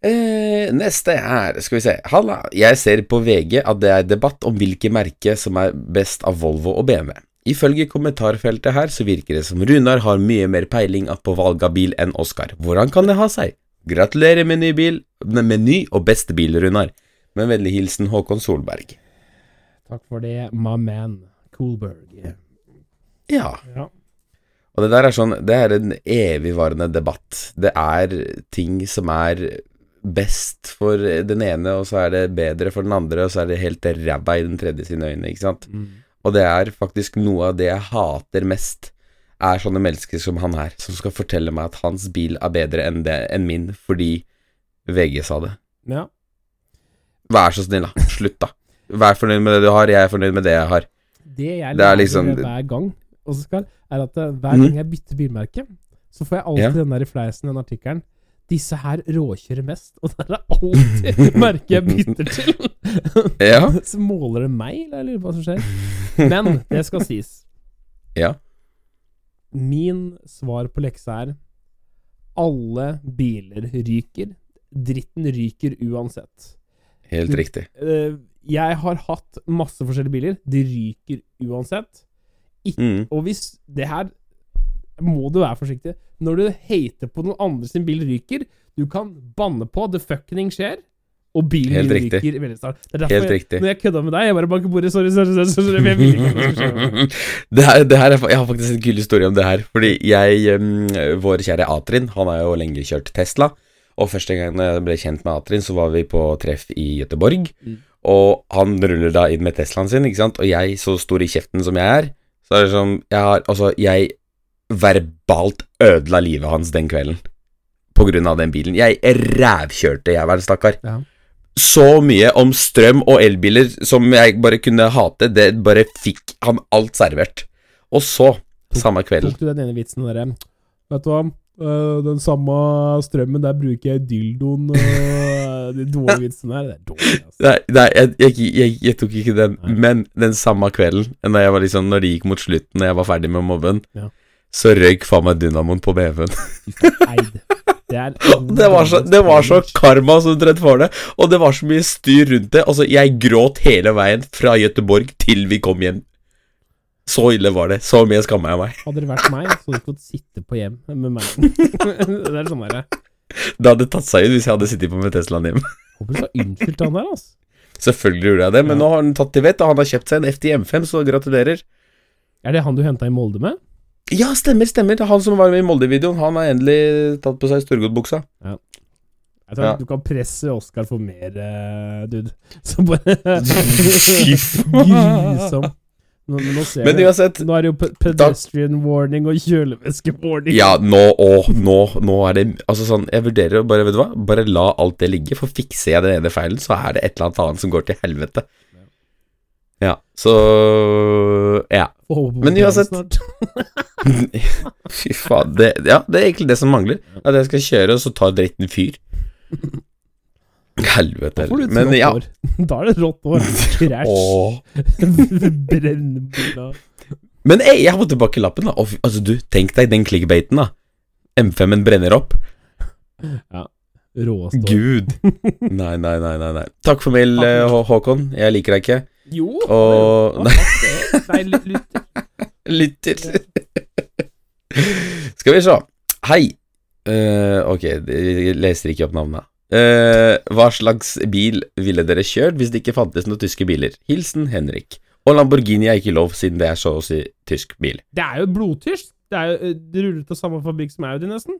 Eh, neste er Skal vi se. Halla. Jeg ser på VG at det er debatt om hvilke merke som er best av Volvo og BMW. Ifølge kommentarfeltet her så virker det som Runar har mye mer peiling på valg av bil enn Oskar. Hvordan kan det ha seg? Gratulerer med ny bil, med ny og beste bil, Runar. Med vennlig hilsen Håkon Solberg. Takk for det, my man. Coolberg. Ja. Ja. Og det der er sånn Det er en evigvarende debatt. Det er ting som er best for den ene, og så er det bedre for den andre, og så er det helt ræva i den tredje sine øyne, ikke sant? Mm. Og det er faktisk noe av det jeg hater mest, er sånne mennesker som han her, som skal fortelle meg at hans bil er bedre enn, det, enn min, fordi VG sa det. ja. Vær så snill, da. Slutt, da. Vær fornøyd med det du har, jeg er fornøyd med det jeg har. Det jeg er lærer liksom- hver gang, Oskar, er at eh, hver Mhm. gang jeg bytter bilmerke, så får jeg alltid Ja. den der fleisen den artikkelen. Disse her råkjører mest, og det er alltid merket jeg bytter til. Ja. Så måler det meg, eller jeg lurer på hva som skjer. Men det skal sies. Ja. Min svar på leksa er alle biler ryker. Dritten ryker uansett. Helt riktig. Eh, jeg har hatt masse forskjellige biler. De ryker uansett. Mm. Og hvis det her må du være forsiktig. Når du hater på noen andre sin bil ryker, du kan banne på the fucking skjer, og bilen Helt din riktig. ryker veldig snart. Det er derfor Helt jeg, riktig. når jeg kødda med deg, jeg bare banker bordet, sorry, sorry, sorry, sorry, jeg vil ikke det skje. det, her, det her er, Jeg har faktisk en kul historie om det her. Fordi jeg, vår kjære Atrin, han har jo lenge kjørt Tesla. Og første gang jeg ble kjent med Atrin, så var vi på treff i Gøteborg. Mm. Og han ruller da inn med Teslaen sin, ikke sant. Og jeg, så stor i kjeften som jeg er, så er det sånn Jeg har Altså, jeg verbalt ødela livet hans den kvelden. På grunn av den bilen. Jeg rævkjørte jeg, vel, stakkar. Ja. Så mye om strøm og elbiler som jeg bare kunne hate, det bare fikk han alt servert. Og så, samme kvelden Tok du den ene vitsen derre Vet du hva, Eh, den samme strømmen, der bruker jeg dildoen og de dårlige vitsene her. Det er dårlig, altså. Nei, nei jeg, jeg, jeg, jeg tok ikke den, Nei. men den samme kvelden, når, liksom, når det gikk mot slutten, når jeg var ferdig med mobben, Ja. Så røyk faen meg dynamoen på BF-en. Det, Det var så, det var så karma som tredd for det, og det var så mye styr rundt det. Altså, jeg gråt hele veien fra Gøteborg til vi kom hjem. Så ille var det. Så mye skamma jeg meg. Hadde det vært meg, så hadde du fått sitte på hjem med meg. det er sånn der. Det hadde tatt seg ut hvis jeg hadde sittet på med Teslaen hjem. Håper du sa unnskyld til han der, altså. Selvfølgelig gjorde jeg det, men Ja. nå har han tatt til vett, og han har kjøpt seg en FT M5, så gratulerer. Er det han du henta i Molde med? Ja, stemmer, stemmer. Er Han som var med i Molde-videoen, han har endelig tatt på seg Storgodbuksa. Jeg tror Ja. Du kan presse Oskar for mer, uh, dude. Så bare Grusom. Nå, men nå ser Men uansett Nå er det jo pedestrian pedestrian warning og kjølevæske-warning. Ja, nå, og nå, nå er det Altså sånn, jeg vurderer å bare, vet du hva, bare la alt det ligge, for fikser jeg den ene feilen, så er det et eller annet annet som går til helvete. Ja, så Ja. Men uansett-. Fy faen. Det, ja, det er egentlig det som mangler. At jeg skal kjøre, og så tar dritten fyr. Helvete. Men ja. år. Da er det rått år. Krasj. Men ey, jeg har fått tilbake lappen, da. Og, altså, du, tenk deg den clickbaiten, da. M5-en brenner opp. Råeste. Gud. Nei, nei, nei, nei, nei. Takk for mail, Hå- Håkon. Jeg liker deg ikke. Jo, Og- nei. Nei, lytter. Lytter. Skal vi se. Hei. Uh, ok, jeg leser ikke opp navnet. Uh, hva slags bil ville dere kjørt hvis det ikke fantes noen tyske biler? Hilsen Henrik. Og Lamborghini er ikke lov, siden det er så å si tysk bil. Det er jo blodtysk. Det er jo eh, det ruller til av samme fabrikk som Audi, nesten.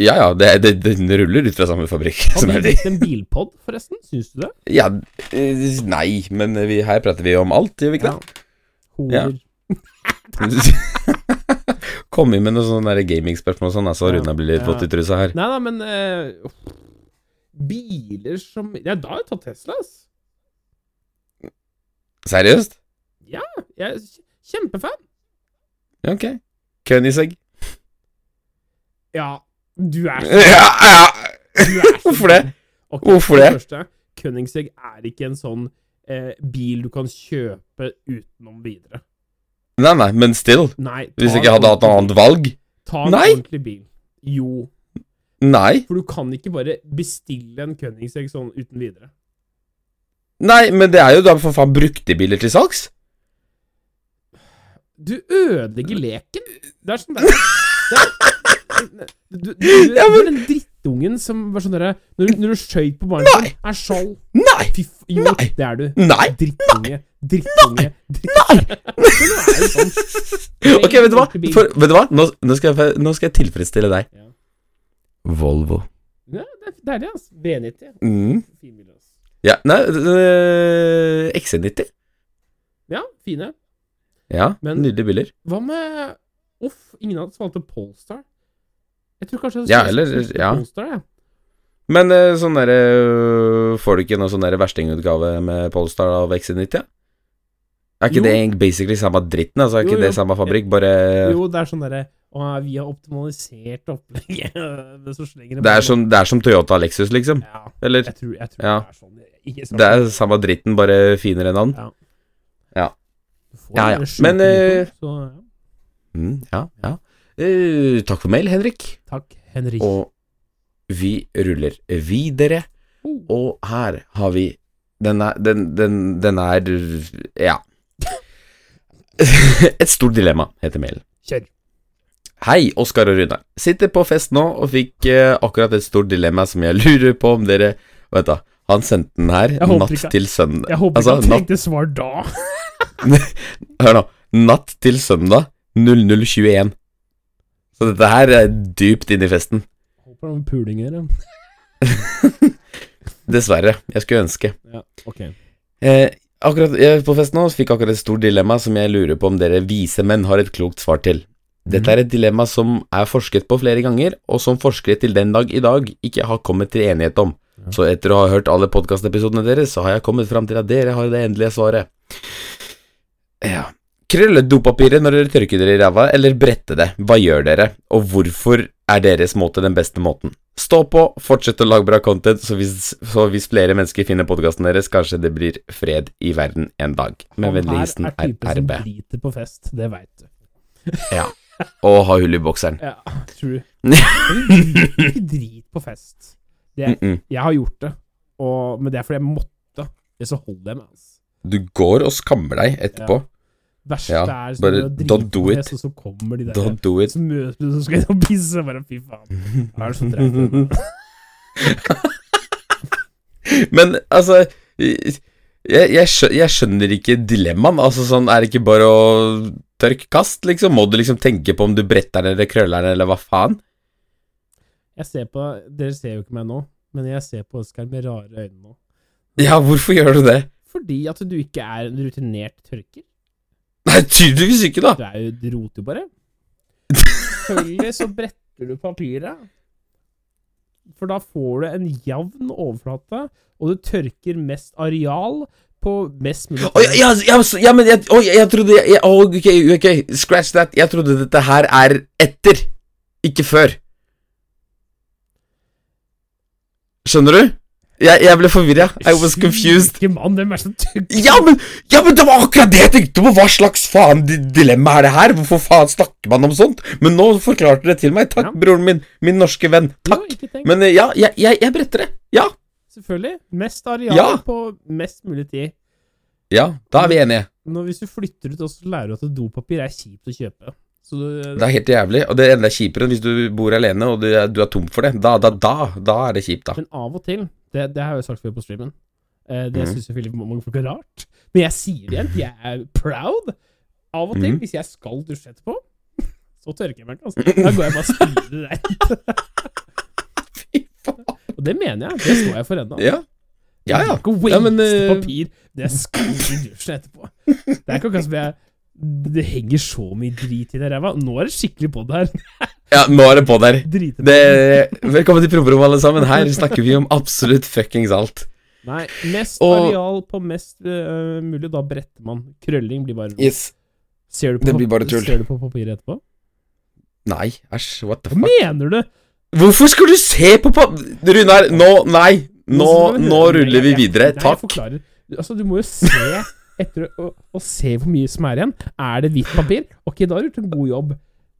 Ja ja, det, det, den ruller ut fra samme fabrikk Har som vi blitt en bilpod, forresten? Syns du det? Ja, eh, nei, men vi, her prater vi om alt, gjør vi ikke det? Horer. Kom inn med noen sånne gamingspørsmål og sånn, så Ja, Runa blir litt ja. våt i trusa her. Nei da, men uh. Biler som Ja, da har jeg tatt Tesla, ass. Seriøst? Jeg er kj- kjempefan. Ja, ok. Königsegg. Ja, du er sånn Ja, ja. Hvorfor det? Okay, Hvorfor for det? Første, Koenigsegg er ikke en sånn eh, bil du kan kjøpe utenom videre. Nei, nei, men still. Nei. Hvis Hvis jeg ikke hadde hatt noe annet valg. Ta en Nei. ordentlig bil. Jo. Nei. For du kan ikke bare bestille en Koenigsegg sånn uten videre. Nei, men det er jo da for faen brukte biler til salgs. Du ødelegger leken. Det er sånn der, det er, du, du, du, du, Ja, men- er den drittungen som var sånn derre Når, du- når du skøyt på barnet ditt, er skjold. Nei! Fy. Jo, Nei. det er du. Nei! Drittunge. Drittunge. Drittunge. Nei! nå er sånn. Ok, vet du hva? For, vet du hva? Nå, nå, skal jeg, nå skal jeg tilfredsstille deg. Ja. Volvo. Ja, det er deilig, altså. B90. Mm. Fin bil, altså. Ja, nei øh, XC90. Ja, fine. Ja, Men- nydelige biler. Hva med Uff, ingen av oss valgte Polestar. Jeg tror kanskje jeg Ja, eller- ja. Polestar. Men øh, sånn derre øh, Får du ikke noe sånn verstingutgave med Polestar av XC90? Er ikke Jo. det basically samme dritten? Altså, er Jo, ikke det samme fabrikk, bare Jo, det er sånn derre og vi har optimalisert opplegget det, det er, som, det er som Toyota Lexus, liksom. Ja, Eller? jeg tror, jeg tror Ja. det er sånn. Det er samme dritten, bare finere navn. Ja. Ja. Ja, ja. Men, eh, ja. Mm, ja, ja. Eh, takk for mail, Henrik. Takk, Henrik. Og vi ruller videre. Oh. Og her har vi Den er Den, den, den er Ja. Et stort dilemma, heter mailen. Kjør. Hei, Oskar og Rune. Sitter på fest nå og fikk eh, akkurat et stort dilemma som jeg lurer på om dere Vent, da. Han sendte den her natt ikke- til søndag. Jeg håper Altså, ikke han trengte svar da. hør nå. Natt til søndag 0021. Så dette her er dypt inn i festen. Håper det var puling her, ja. Dessverre. Jeg skulle ønske. ja. Ok. Eh, akkurat jeg, På festen nå fikk akkurat et stort dilemma som jeg lurer på om dere vise menn har et klokt svar til. Dette er et dilemma som er forsket på flere ganger, og som forskere til den dag i dag ikke har kommet til enighet om. Ja. Så etter å ha hørt alle podkastepisodene deres, så har jeg kommet fram til at dere har det endelige svaret. Ja. Krølle dopapiret når dere tørker dere i ræva, eller brette det. Hva gjør dere, og hvorfor er deres måte den beste måten? Stå på, fortsett å lage bra content, så hvis, så hvis flere mennesker finner podkasten deres, kanskje det blir fred i verden en dag. Med Han vennlig her hilsen er typen som driter på fest, det veit du. Ja. Og ha hull i bokseren. Ja, true. Ikke drit på fest. Det, Mm -mm. jeg har gjort det, og, men det er fordi jeg måtte. Ellers så holder jeg meg. Altså. Du går og skammer deg etterpå. Verste Ja, er sånn bare don't do it. og så kommer de der Don't do it. Så møter du, så skal jeg og pisse, bare fy faen. Hva er dreper deg? Men altså jeg, jeg, skjønner, jeg skjønner ikke dilemmaen. Altså sånn, Er det ikke bare å tørke kast, liksom? Må du liksom tenke på om du bretter den eller krøller den, eller hva faen? Jeg ser på Dere ser jo ikke meg nå, men jeg ser på Oskar med rare øyne nå. Ja, hvorfor gjør du det? Fordi at du ikke er en rutinert tørker. Nei, tydeligvis ikke, da. Du er jo Du roter jo bare. Selvfølgelig så bretter du papiret. For da får du en jevn overflate, og du tørker mest areal på mest mulig oh, ja, ja, ja, men jeg, oh, jeg, trodde jeg, oh, ok, ok, scratch that. Jeg trodde dette her er etter, ikke før. Skjønner du? Jeg, jeg ble forvirra. I was confused. Syke mann, hvem er det som? Ja men, ja, men det var akkurat det jeg tenkte på! Hva slags faen dilemma er det her? Hvorfor faen snakker man om sånt? Men nå forklarte du det til meg. Takk, Ja. broren min. Min norske venn. Takk. Jo. Men eh, ja, jeg, jeg, jeg bretter det. Ja. Selvfølgelig. Mest areal Ja. på mest mulig tid. Ja, da er vi enige. Når, hvis du flytter ut, så lærer du at dopapir er kjipt å kjøpe. Så du, Det er helt jævlig. Og det er enda kjipere hvis du bor alene og du du er tom for det. Da, da, da, da er det kjipt, da. Men av og til, det, det har jeg jo sagt før på streamen, eh, det mm. synes jo veldig mange folk er rart, men jeg sier det igjen, jeg er proud. Av og til, mm. hvis jeg skal dusje etterpå, så tørker jeg meg ikke, altså. Da går jeg bare og spyler rent. Fy faen. Og det mener jeg, det står jeg for ennå. Ja. Ja, ja. Ikke waste Ja, men, uh... papir, det skal i dusjen etterpå. Det er ikke akkurat som jeg det henger så mye drit i det ræva. Nå er det skikkelig på det her. Ja, nå er det på der. Det, velkommen til promperommet, alle sammen. Her snakker vi om absolutt fuckings alt. Nei, mest Og- areal på mest uh, mulig, da bretter man. Krølling blir bare Yes. Ser du på. Ser du på papiret etterpå? Nei, æsj, what the fuck. mener du? Hvorfor skal du se på pa... Runar, nå, nei. Nå, nå ruller vi videre. Takk. Altså, du må jo se etter å, å se hvor mye som er igjen. Er det hvitt papir? Ok, da har du gjort en god jobb.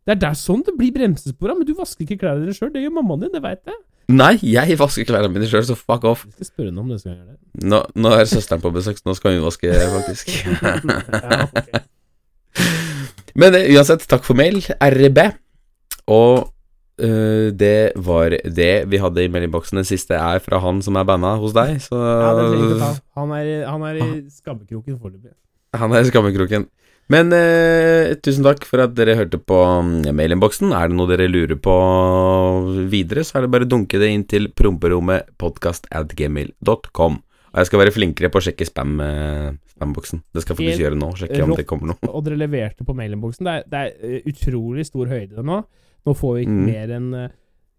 Det er der sånn det blir bremsespor men du vasker ikke klærne dine sjøl. Det gjør mammaen din, det veit jeg. Nei, jeg vasker klærne mine sjøl, så fuck off. Jeg skal spørre henne om jeg gjøre det. Nå, nå er søsteren på besøk, så nå skal hun vaske, faktisk. ja, okay. Men eh, uansett, takk for mail, RB. Og uh, det var det vi hadde i meldingboksen. Den siste er fra han som er banna hos deg, så ja, det ta. Han er, han er i skammekroken foreløpig. Han er i skammekroken. Men eh, tusen takk for at dere hørte på mm, mailinnboksen. Er det noe dere lurer på videre, så er det bare å dunke det inn til promperommet podcast.gmail.com. Og jeg skal være flinkere på å sjekke spam, eh, spamboksen. Det skal jeg faktisk gjøre nå. Sjekke om det kommer noe. Og dere leverte på mailinnboksen. Det det er eh, utrolig stor høyde nå. Nå får vi ikke Mm. mer enn eh,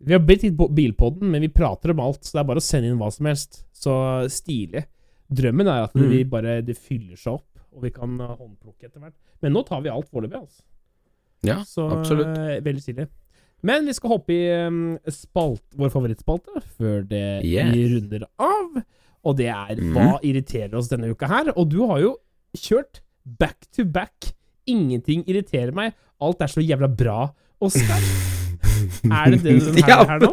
Vi har blitt litt bilpodden, men vi prater om alt, så det er bare å sende inn hva som helst. Så stilig. Drømmen er at Mm. vi bare, det fyller seg opp, og vi kan eh, håndplukke etter hvert. Men nå tar vi alt foreløpig, altså. Ja, Så absolutt. eh, veldig stilig. Men vi skal hoppe i um, spalt, vår favorittspalte før det Yes. vi runder av. Og det er mm. Hva irriterer oss denne uka her? Og du har jo kjørt back to back. Ingenting irriterer meg. Alt er så jævla bra. Oskar, er det det du Ja, er her nå?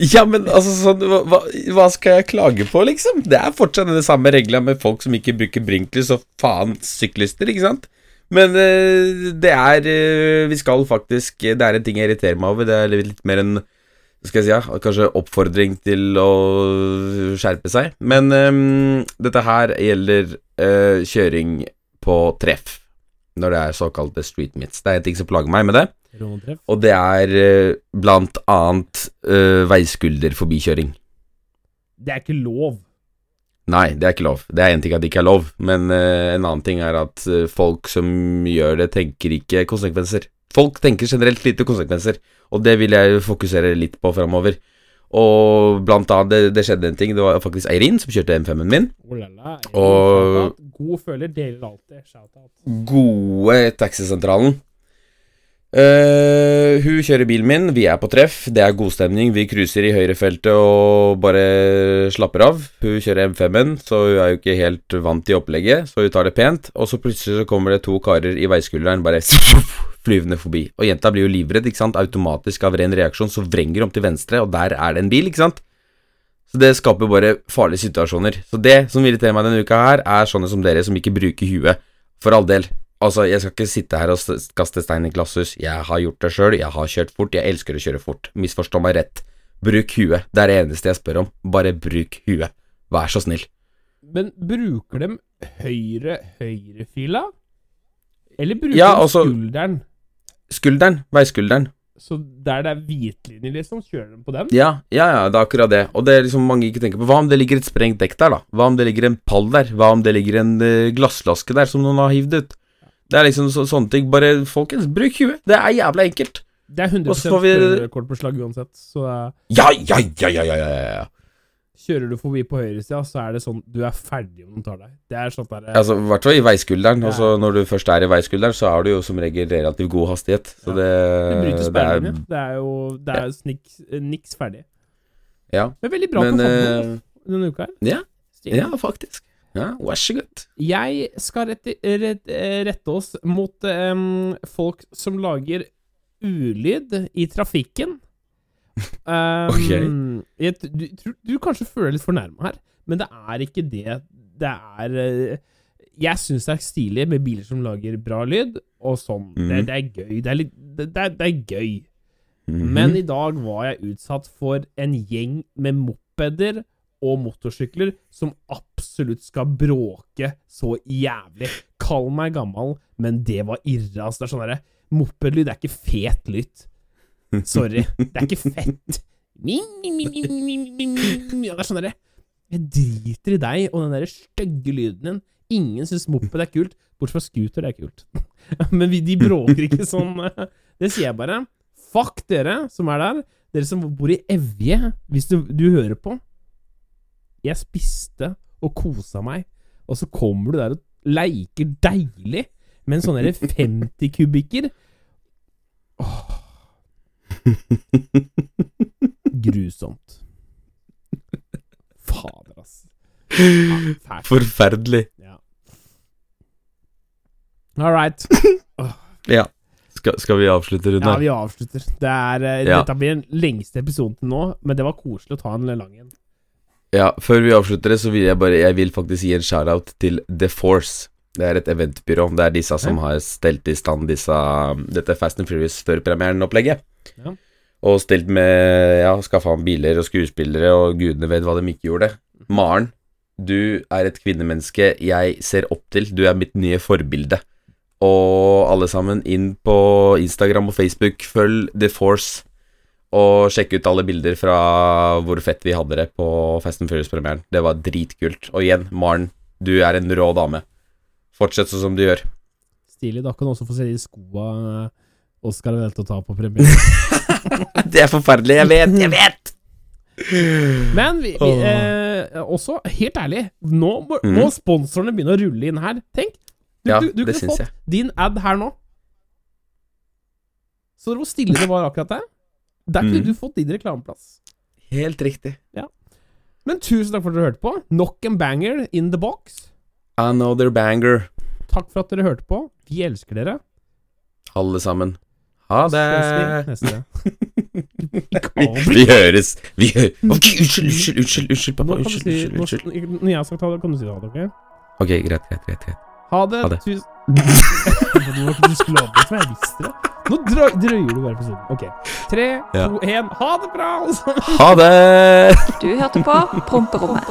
Ja, men altså sånn hva, hva- skal jeg klage på, liksom? Det er fortsatt den samme regla med folk som ikke bruker blinklys og faen syklister, ikke sant? Men eh, det er eh, Vi skal faktisk Det er en ting jeg irriterer meg over. Det er litt mer en skal jeg si, ja, kanskje oppfordring til å skjerpe seg. Men um, dette her gjelder uh, kjøring på treff. Når det er såkalte street meets. Det er en ting som plager meg med det. Og det er eh, blant annet uh, veiskulderforbikjøring. Det er ikke lov. Nei, det er ikke lov. Det er én ting at det ikke er lov, men uh, en annen ting er at uh, folk som gjør det, tenker ikke konsekvenser. Folk tenker generelt lite konsekvenser, og det vil jeg fokusere litt på framover. Og blant annet, det, det skjedde en ting. Det var faktisk Eirin som kjørte M5-en min. Oh lala, la. Og- God føler deler alltid. Gode taxisentralen. Eh, hun kjører bilen min, vi er på treff, det er godstemning, vi cruiser i høyrefeltet og bare slapper av. Hun kjører M5-en, så hun er jo ikke helt vant til opplegget, så hun tar det pent. Og så plutselig så kommer det to karer i veiskulderen bare flyvende forbi. Og jenta blir jo livredd, ikke sant. Automatisk av ren reaksjon så vrenger hun om til venstre, og der er det en bil, ikke sant. Så det skaper bare farlige situasjoner. Så det som irriterer meg denne uka her, er sånne som dere som ikke bruker huet. For all del. Altså, jeg skal ikke sitte her og kaste stein i glasshus. Jeg har gjort det sjøl, jeg har kjørt fort, jeg elsker å kjøre fort. Misforstå meg rett. Bruk huet. Det er det eneste jeg spør om. Bare bruk huet. Vær så snill. Men bruker dem høyre høyrefila? Eller bruker Ja, de altså- skulderen? Skulderen. Veiskulderen. Så der det er hvitlinje, liksom, kjører de på den? Ja, ja, ja, det er akkurat det. Og det er liksom mange ikke tenker på. Hva om det ligger et sprengt dekk der, da? Hva om det ligger en pall der? Hva om det ligger en uh, glassflaske der som noen har hivd ut? Det er liksom så, sånne ting. Bare, folkens, bruk huet. Det er jævla enkelt. Det er 100 Og så vi- slag uansett. Så det Ja, ja, ja, ja, ja, ja, ja. kjører du forbi på høyresida, så er det sånn Du er ferdig om de tar deg. Det er sånn der Altså, I hvert fall i veiskulderen. Ja. Og så når du først er i veiskulderen, så har du jo som regel relativt god hastighet. Så Ja. det, Det bryter er sperrelinja. Det er jo Det er sniks, niks ferdig. Ja. Det er veldig bra Men på du eh, den denne uka her. ja, ja, faktisk. Ja, vær så god. Jeg skal rette, rette, rette oss mot um, folk som lager ulyd i trafikken. Um, Ok. jeg, du, du, du kanskje føler deg litt fornærma her, men det er ikke det. Det er eh, Jeg syns det er stilig med biler som lager bra lyd, og sånn. Det, Mhm. det er gøy. Det er, litt, det, det er, er gøy. Mhm. Men i dag var jeg utsatt for en gjeng med mopeder og motorsykler som absolutt skal bråke så jævlig. Kall meg gammel, men det var irre. Altså, det er sånn derre Mopedlyd er ikke fet lyd. Sorry. Det er ikke fett. Ja, Det er sånn derre Jeg driter i deg og den der stygge lyden din. Ingen syns moped er kult, bortsett fra scooter, det er kult. Men de bråker ikke sånn. Det sier jeg bare. Fuck dere som er der. Dere som bor i Evje, hvis du, du hører på. Jeg spiste og kosa meg, og så kommer du der og leiker deilig med en sånn derre 50 kubikker. Åh. Grusomt. Fader, ass. Ja. Forferdelig. Ja. All right. Ja. Skal, skal vi avslutte, Ja, vi avslutter. Det er, eh, Ja. Dette blir den lengste episoden til nå, men det var koselig å ta en lang en. Ja, før vi avslutter det, så vil jeg bare Jeg vil faktisk gi en shout-out til The Force. Det er et eventbyrå. Det er disse som har stelt i stand disse, dette Fast and Furious førpremieren-opplegget. Ja. Og stelt med Ja, skaffa ham biler og skuespillere, og gudene vet hva de ikke gjorde. Maren, du er et kvinnemenneske jeg ser opp til. Du er mitt nye forbilde. Og alle sammen, inn på Instagram og Facebook, følg The Force. Og sjekke ut alle bilder fra hvor fett vi hadde det på Fast and Furious-premieren. Det var dritkult. Og igjen, Maren, du er en rå dame. Fortsett sånn som du gjør. Stilig. Da kan du også få se de skoa eh, Oskar har valgt å ta på premieren. Det er forferdelig, jeg vet, jeg vet! Men vi, vi eh, også, helt ærlig, nå må, mm. må sponsorene begynne å rulle inn her. Tenk! Du, Ja, du, du det kunne fått fått din ad her nå. Så hvor stille det var akkurat der. Der kunne mm. du fått din reklameplass. Helt riktig. Men tusen takk for at dere hørte på. Nok en banger in the box. Another banger. Takk for at dere hørte på. Vi elsker dere. Alle sammen. Ha det. Vi, vi høres. Vi hø Ok, unnskyld, unnskyld, unnskyld, unnskyld, pappa. Unnskyld, unnskyld. unnskyld. når, når jeg har sagt ha det, kan du si ha det, ok? Ok, greit, greit, greit. greit. Ha det. Ha det. Tusen du skulle avbryte meg, jeg visste det. Nå drøy, drøyer du bare episoden. Ok. Tre, Ja. to, én. Ha det bra, alle sammen! Ha det! Du hørte på Promperommet.